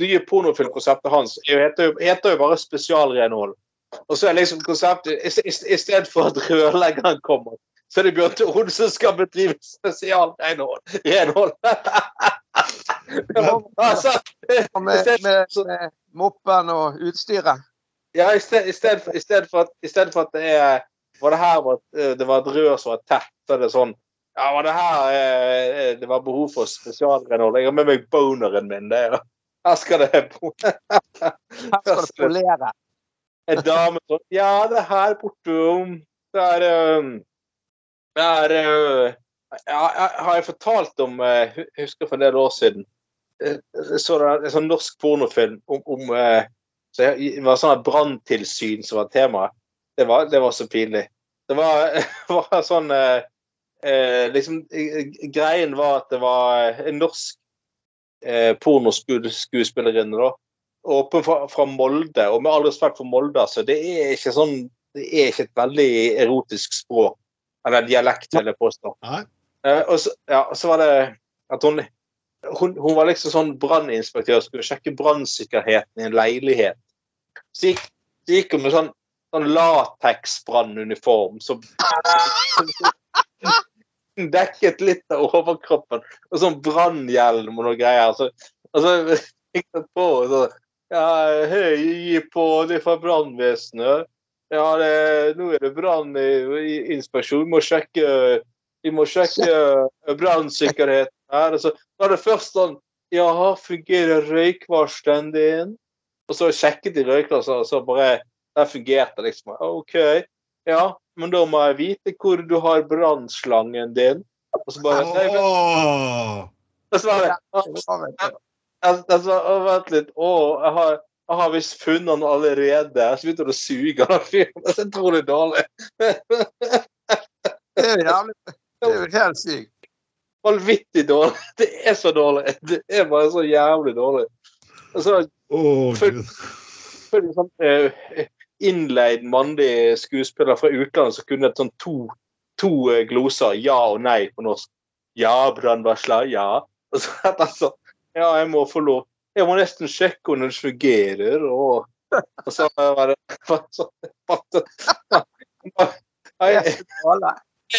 B: nye pornofilmkonseptet hans heter jo, heter jo bare spesialrenhold. Og så er liksom konseptet i, stedet for at rørleggeren kommer, så er det Bjørn Tore som skal bedrive spesialrenhold. Renhold. altså,
D: med, med, med moppen og utstyret.
B: ja, i stedet for, for, at, det er var det her var, det var et rør som var tett, så er det sånn Ja, var det her eh, det var behov for spesialrenhold? Jeg har med meg boneren min. Det, er- her skal det bo
D: Her skal det polere.
B: en dame som Ja, det er her bortom Det er um, Det er ja, Har jeg fortalt om hu- Husker for en del år siden eh, så det en sånn norsk pornofilm om, om eh, så jeg, Det var sånn branntilsyn som var temaet. Det var, det var så pinlig. Det var, var sånn eh, liksom, Greien var at det var en norsk eh, pornoskuespillerinne, da. Åpen fra, fra Molde, og med all respekt for Molde, altså, det er ikke sånn Det er ikke et veldig erotisk språk. Eller dialekt, vil jeg påstå. Eh, og, så, ja, så var det at hun hun, hun var liksom sånn branninspektør skulle sjekke brannsikkerheten i en leilighet. Så gikk, så gikk hun med sånn, sånn lateksbrannuniform som dekket litt av overkroppen, og sånn brannhjelm og noe greier. Så, og så gikk det på og så Ja, hei, gi på, det er fra brannvesenet. Ja, det, nå er det branninspeksjon. Vi må sjekke vi må sjekke brannsikkerheten her. Og så var det først sånn Ja, fungerer røykvarsleren din? Og så sjekket de røykvarsleren, og så bare Der fungerte liksom. OK. Ja, men da må jeg vite hvor du har brannslangen din. Og så bare nei, men-
C: Åh!
B: og så
D: bare.
B: Altså, altså, vent litt. Å, jeg har, jeg har visst funnet den allerede. Så begynte det å suge av fyren. Det er utrolig dårlig.
D: Det er jo jævlig Det er jo helt sykt.
B: Vanvittig dårlig. Det er så dårlig. Det er bare så jævlig dårlig. Og så
C: Åh,
B: For- sånn eh, innleid mannlig skuespiller fra utlandet som kunne et sånn to, to eh, gloser, ja og nei på norsk. Ja, brannvarsler, ja. Og så sånn Ja, jeg må få lov. Jeg må nesten sjekke om den fungerer, og, og så var det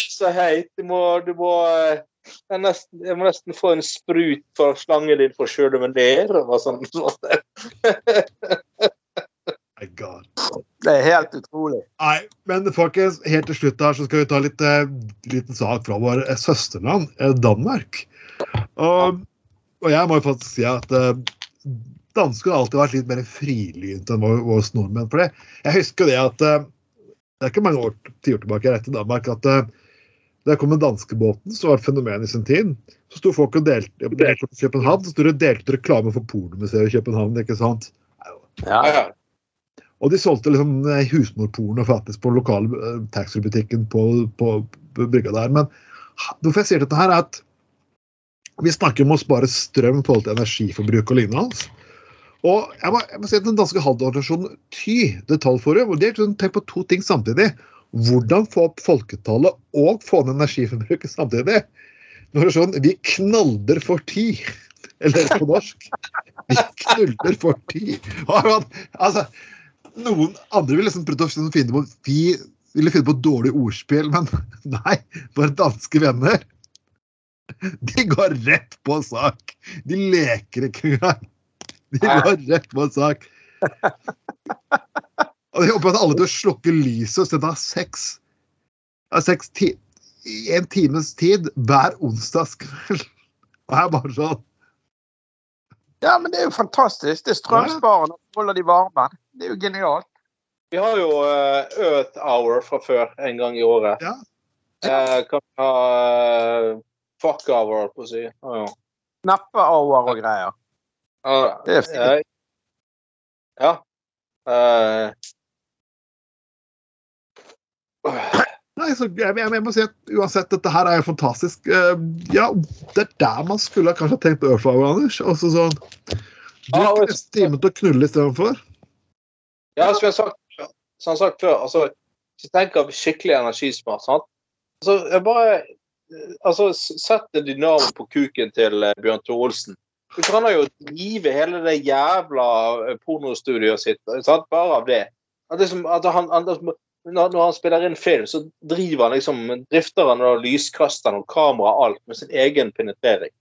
B: så heit. Du må, du må eh, jeg, nesten, jeg må nesten få en sprut for slangen din for å om en ler. Og sånn,
C: God.
D: Det er helt utrolig.
C: Nei, men folkens, helt til slutt her så skal vi ta litt eh, liten sak fra vår eh, søsterland, eh, Danmark. Og, og jeg må jo faktisk si at eh, dansker har alltid vært litt mer frilynte enn vår, våre nordmenn. For det. Jeg husker det at eh, det er ikke mange år tiår tilbake jeg til Danmark, at eh, da jeg kom med danskebåten, så var det et fenomen i sin tid. Så sto folk og delte delte København, så sto det delte reklame for Pornomuseet i København. ikke sant?
B: Ja, ja.
C: Og de solgte liksom eh, husmorporno faktisk på lokale eh, taxfree-butikken på, på, på brygga der. Men hvorfor jeg sier dette her, er at vi snakker om å spare strøm i forhold til energiforbruk og lignende. hans. Og jeg må, jeg må si at Den danske handelsorganisasjonen TY, Detaljforum, og de har liksom på to ting samtidig. Hvordan få opp folketallet og få ned energiforbruket samtidig. Når det er sånn, Vi knalder for ti. Eller på norsk Vi knuller for ti. Altså, noen andre ville liksom prøvd å liksom finne på Vi ville finne på dårlig ordspill, men nei, våre danske venner De går rett på sak. De leker ikke engang. De går rett på sak. Og de håper at alle til å slukke lyset og sette av seks, seks ti, i en times tid hver onsdagskveld. Og jeg bare sånn
D: Ja, men det er jo fantastisk. Det er strømsparende holder de varme. Det er jo genialt.
B: Vi har jo eh, Earth Hour fra før en gang i året.
C: Ja.
B: Eh, kan vi ha eh, Fuck Hour, på å si. Ja,
D: Neppe-hour og greier.
B: Uh,
D: Det er fint.
B: Ja. Uh.
C: Nei, så jeg, jeg, må si at Uansett, dette her er jo fantastisk. Uh, ja, Det er der man skulle kanskje ha tenkt Earthflower, Anders. Også sånn
B: Du har
C: ikke neste time til å knulle istedenfor.
B: Ja, som jeg har sagt, som jeg har sagt før, altså, hvis jeg tenker skikkelig energismart sant? Altså, jeg bare altså, Sett en dynamo på kuken til eh, Bjørn Tore Olsen. Du kan jo drive hele det jævla eh, pornostudioet sitt sant? bare av det. At, liksom, at han, han, når, han spiller inn film, så driver han liksom drifter han og lyskasteren og kamera og alt med sin egen penetrering.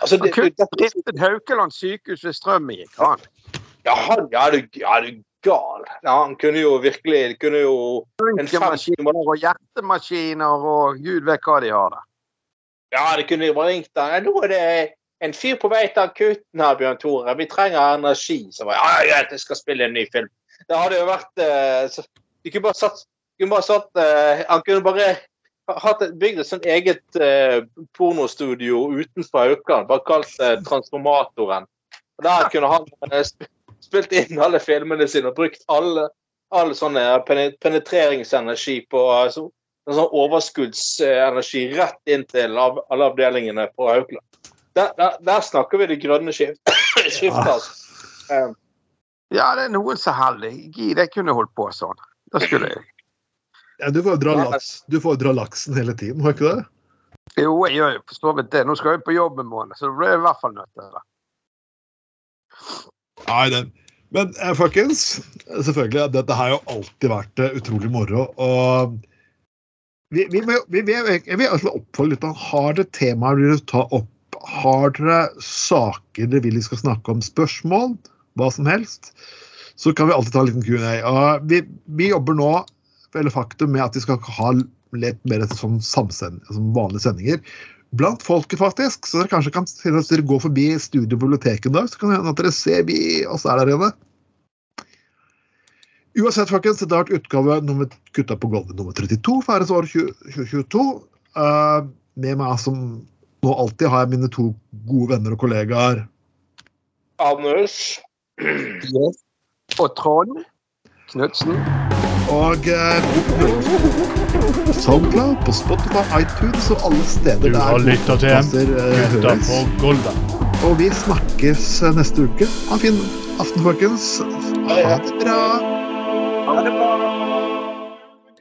B: Altså,
D: Han
B: det,
D: kunne driftet Haukeland sykehus ved Strømmen, gikk han.
B: ja, han, ja, du, ja, du gal. Ja, han kunne jo virkelig kunne jo
D: Funkemaskiner og hjertemaskiner og gud vet hva de har der.
B: Ja, det kunne jo bare ringt han. Nå er det en fyr på vei til akutten her, Bjørn Tore. Vi trenger energi. Så var jeg, ja, jeg skal spille en ny film. Det hadde jo vært eh, så, De kunne bare satt, kunne bare satt uh, Han kunne bare hatt bygd et sånt eget eh, pornostudio utenfor Haukeland, bare kalt det Transformatoren. Og Der kunne han eh, spilt inn alle filmene sine og brukt alle, all sånne penetreringsenergi på altså, en sånn overskuddsenergi rett inn til av, alle avdelingene på Haukeland. Der, der, der snakker vi det grønne skift, skiftet. altså. Um.
D: Ja, det er noen som er heldig. Gid jeg kunne holdt på sånn. Da skulle jeg
C: Ja, du får jo dra, laks, du får dra laksen hele tiden, har du ikke det?
D: Jo, jeg gjør jo for så vidt det. Nå skal jeg på jobb en måned, så da blir jeg i hvert fall nødt til det.
C: Nei, det. Men eh, folkens, selvfølgelig, dette har jo alltid vært eh, utrolig moro. Og vi, vi, vi, vi, jeg vil oppfordre litt. Har dere temaer dere vil ta opp? Har dere saker dere vil vi skal snakke om? Spørsmål? Hva som helst? Så kan vi alltid ta en liten Q&A. Vi, vi jobber nå eller faktum med at vi skal ha litt mer som, samsend, som vanlige sendinger blant folket, faktisk. Så dere kanskje kan til dere går forbi studiobiblioteket en dag, så kan det hende at dere ser vi oss er der inne. Uansett, folkens, det har vært utgave nummer gutta på gulvet nummer 32 for æres år 2022. Uh, med meg som nå alltid har jeg mine to gode venner og kollegaer.
B: Anders.
D: Og Trond Knutsen.
C: Og eh, på SoundCloud, på Spotify, iTunes og alle steder
A: Du har lytta til en
C: eh,
A: Gutta på Golda.
C: Og vi snakkes eh, neste uke. Ha en fin aften, folkens. Ha det bra.
B: Ha det bra.